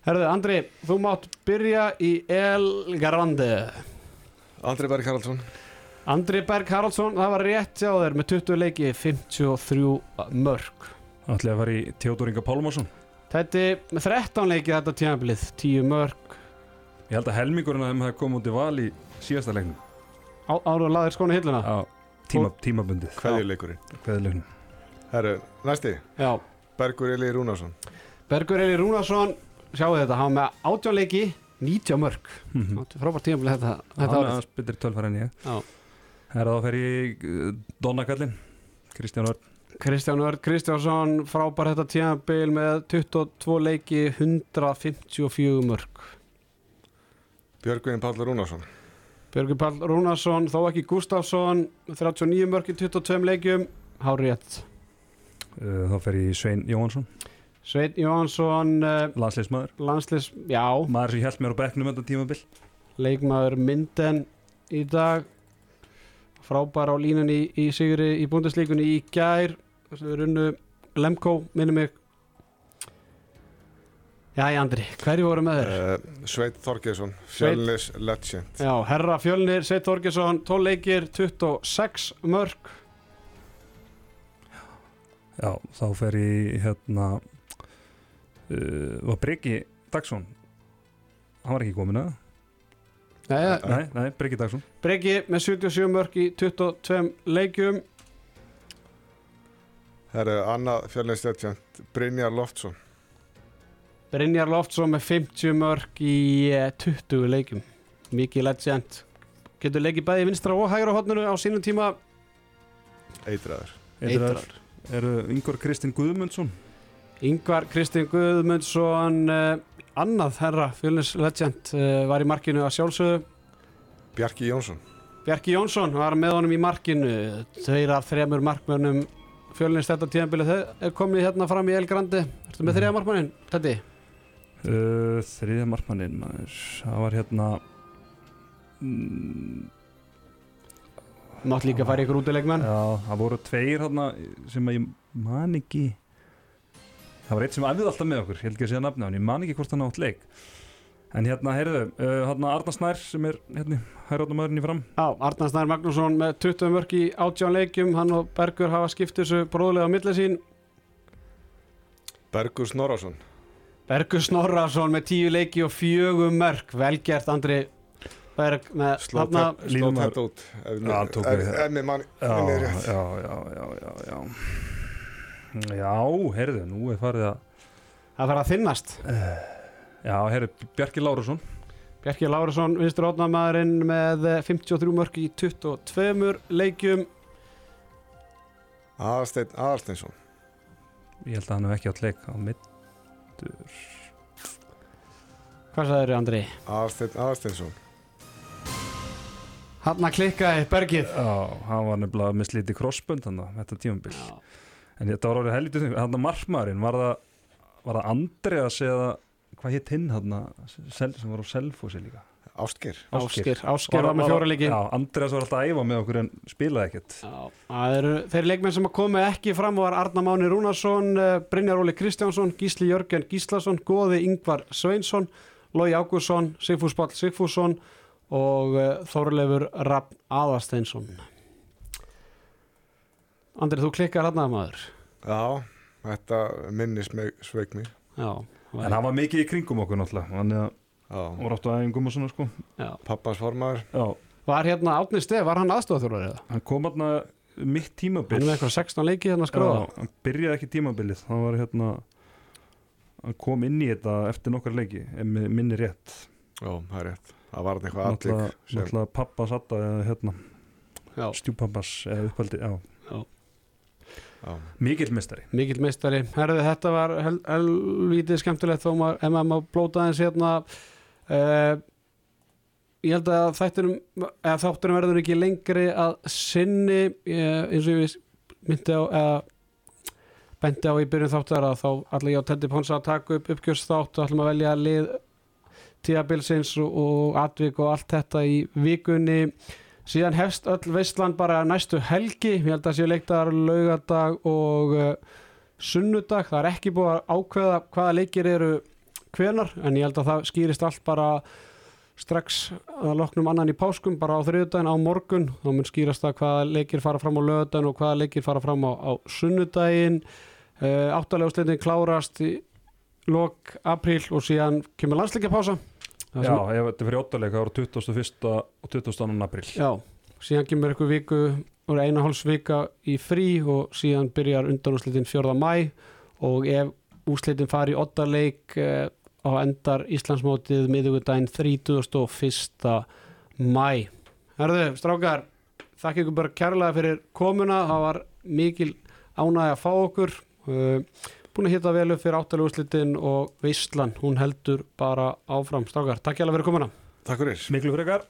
Herðu, Andri, þú mátt byrja í El Grande. Andri Berg Haraldsson Andri Berg Haraldsson, það var rétt hjá þér með 20 leiki, 53 mörg. Ætli að fara í Theodoringa Pálmarsson Þetta með 13 leiki þetta tímabilið, 10 mörg, Ég held að helmingurinn að þeim hafi komið út í val í síðasta leiknum á, ára og laðir skóna hilluna. Já, tíma, tímabundið Kveðjuleikurinn Kveðileiknum Herru, næsti Já, Bergur Eli Rúnarsson Bergur Eli Rúnarsson, sjáu þetta, hann var með 18 leiki, 90 mörg. Mhm. Áttu Frábært tímabilið þetta, þetta Hann er árið. aðeins betur tölfæri en ég Já. Herra þá fer ég uh, Donnakallin Kristján Örn Kristján Örd Kristjánsson frábær þetta tímabil með 22 leiki 154 mörg Björgvin Páll Rúnarsson. Björgur Pall Rúnarsson, þó ekki Gustafsson 39 mörg í 22 leikjum Hárétt uh, Þá fer ég Svein Jóhansson Sveinn Jóhansson uh, Landsleismadur landslis, já. Maður sem held mér á bekknum þetta tímabil. Leikmaður Minden í dag frábær á línunni í, í sigri í búndeslíkunni í gær. Þess að við runnu Lemko, minnum mig. Jæja Andri, hverju voru með þér? Uh, Sveit Þorgesson, Fjölnis Legend. Já, herra Fjölnir, Sveit Þorgesson 12 leikir, 26 mörg Já, þá fer ég hérna uh, var Breki Dagsson hann var ekki komin að Nei, Nei, nei, Breki Dagsson. Breki með 77 mörg í 22 leikjum Það eru annað Fjölnis Legend Brynjar Loftsson. Brynjar Loftsson með 50 mörg í eh, 20 leikjum. Mikið legend. Getur leikið bæði vinstra og hægra hodnunu á sínum tíma? Eitraður. Eitrar Eru Ingvar Kristinn Guðmundsson? Yngvar Kristinn Guðmundsson uh, annað herra fjölnis legend uh, var í markinu að sjálfsögðu. Bjarki Jónsson. Bjarki Jónsson var með honum í markinu. Tveir af þremur markmönnum fjölnis þetta tíðanbili þau er komið hérna fram í El Grandi Ertu með Mhm. þriða markmannin, Teddy? uh, Þriðja markmannin maður, það var hérna mm, Mátt líka fara í ykkur útileikmenn. Já, það voru tveir hérna sem að ég man ekki Það var eitt sem æfði alltaf með okkur, ég held ekki að segja nafni á hann, ég man ekki hvort hann átt leik. En hérna, heyrðu, uh, hérna Arnar Snær sem er hérna hæróttumæðurinn í fram. Já, Arnar Snær Magnússon með 20 mörg í átján leikjum hann og Bergur hafa skipt þessu bróðlega á milli sín. Bergur Snorarsson Bergur Snorrason með 10 leiki og fjögum mörg velgert Andri Berg með Sló þarna þetta- sló Línumar- þetta út ef Já, mér- mann Já, já, já, já, já, já Já, heyrðu, nú er farið að það fer að þinnast Já, heyrðu, Bjarki Lárusson. Bjarki Lárusson, vinstur ótnamaðurinn með eh, 53 mörg í 22 leikjum. Aðalsteinn Aðalsteinsson. Ég held að hann hef ekki átt leik á middur. Hvað sagður Andri? Aðalsteinn Aðalsteinsson. Hann að klikkaði Bergið. Já, hann var nefnilega með slítið krossbönd hann þetta tímabil En þetta var orðið helvítið hann að markmaðurinn var það, var það Andreas eða hvað hitt hinn hann sem var á Selfossi líka? Ástgeir Ásker, Ásker var með fjóra leiki. Já, Andreas var alltaf að æfa með okkur en spilaði ekkert. Já, það eru þeir leikmenn sem að komu ekki fram var Arna Máni Rúnarsson, eh, Brynjar Óli Kristjánsson, Gísli Jörgen Gíslason, Góði Ingvar Sveinsson, Lói Ágúrsson, Sigfús Ball Sigfússon og eh, Þorleifur Rapp Aðarsteinsson. Andri, þú klikkar hann að maður. Já, þetta minnis mig sveik mig. Já, En hann var mikið í kringum okkur náttúrulega. Hann Já, var áttu aðeingum og svona sko. Já. pappans formaður. Já, Var hérna Átni Stef, var hann aðstofþjórari eða? hann kom hann mitt tímabil. Hann er með eitthvað 16 leiki hérna að skráða. Já, hann byrjaði ekki tímabilið. Hann var hérna hann kom inn í þetta eftir nokkar leiki mig minni rétt. Já, það er rétt. Það var eitthvað náttúrulega allik sem náttúrulega pappa satta eða hérna Já, stjúpappas eða upphaldi já. Mikill mistari mikill meistari. Herðu, þetta var hel, helvítið skemmtilegt þó maður, ef maður má blóta eins hérna. Uh, ég held að þættunum, eða þáttunum verður ekki lengri að sinni, uh, eins og ég myndi á, eða benti á í byrjun þáttar að þá ætla ég á Teddy Ponsa að taka upp uppgjörsþátt. Og ætlum að velja lið tíabilsins og, og atvik og allt þetta í vikunni síðan hefst öll veistland bara næstu helgi. Ég held að séu leiktaðar laugardag og uh, sunnudag. Það er ekki búið að ákveða hvaða leikir eru hvenar en ég held að það skýrist allt bara strax að loknum annan í páskum bara á þriðudaginn á morgun. Þá mun skýrast það hvaða leikir fara fram á lögadaginn og hvaða leikir fara fram á, á sunnudaginn. Uh, áttalega úrslitin klárast í lok apríl og síðan kemur landsleikja pása já, ef þetta fyrir óttalega það voru 21. og 22. april Já, síðan kemur ykkur viku og eina hálfs vika í frí og síðan byrjar undanúslitin 4. mæ og ef úslitin fari í oddaleik eh, á endar Íslandsmótið miðugudaginn 31. mæ Herðu, strákar þakka ykkur bara kærlega fyrir komuna það var mikil ánægi að fá okkur uh, búin að hitta vel upp fyrir áttalega úslitin og Veistlan, hún heldur bara áfram strákar, takk hjá fyrir komuna. Takk fyrir. Miklu frekar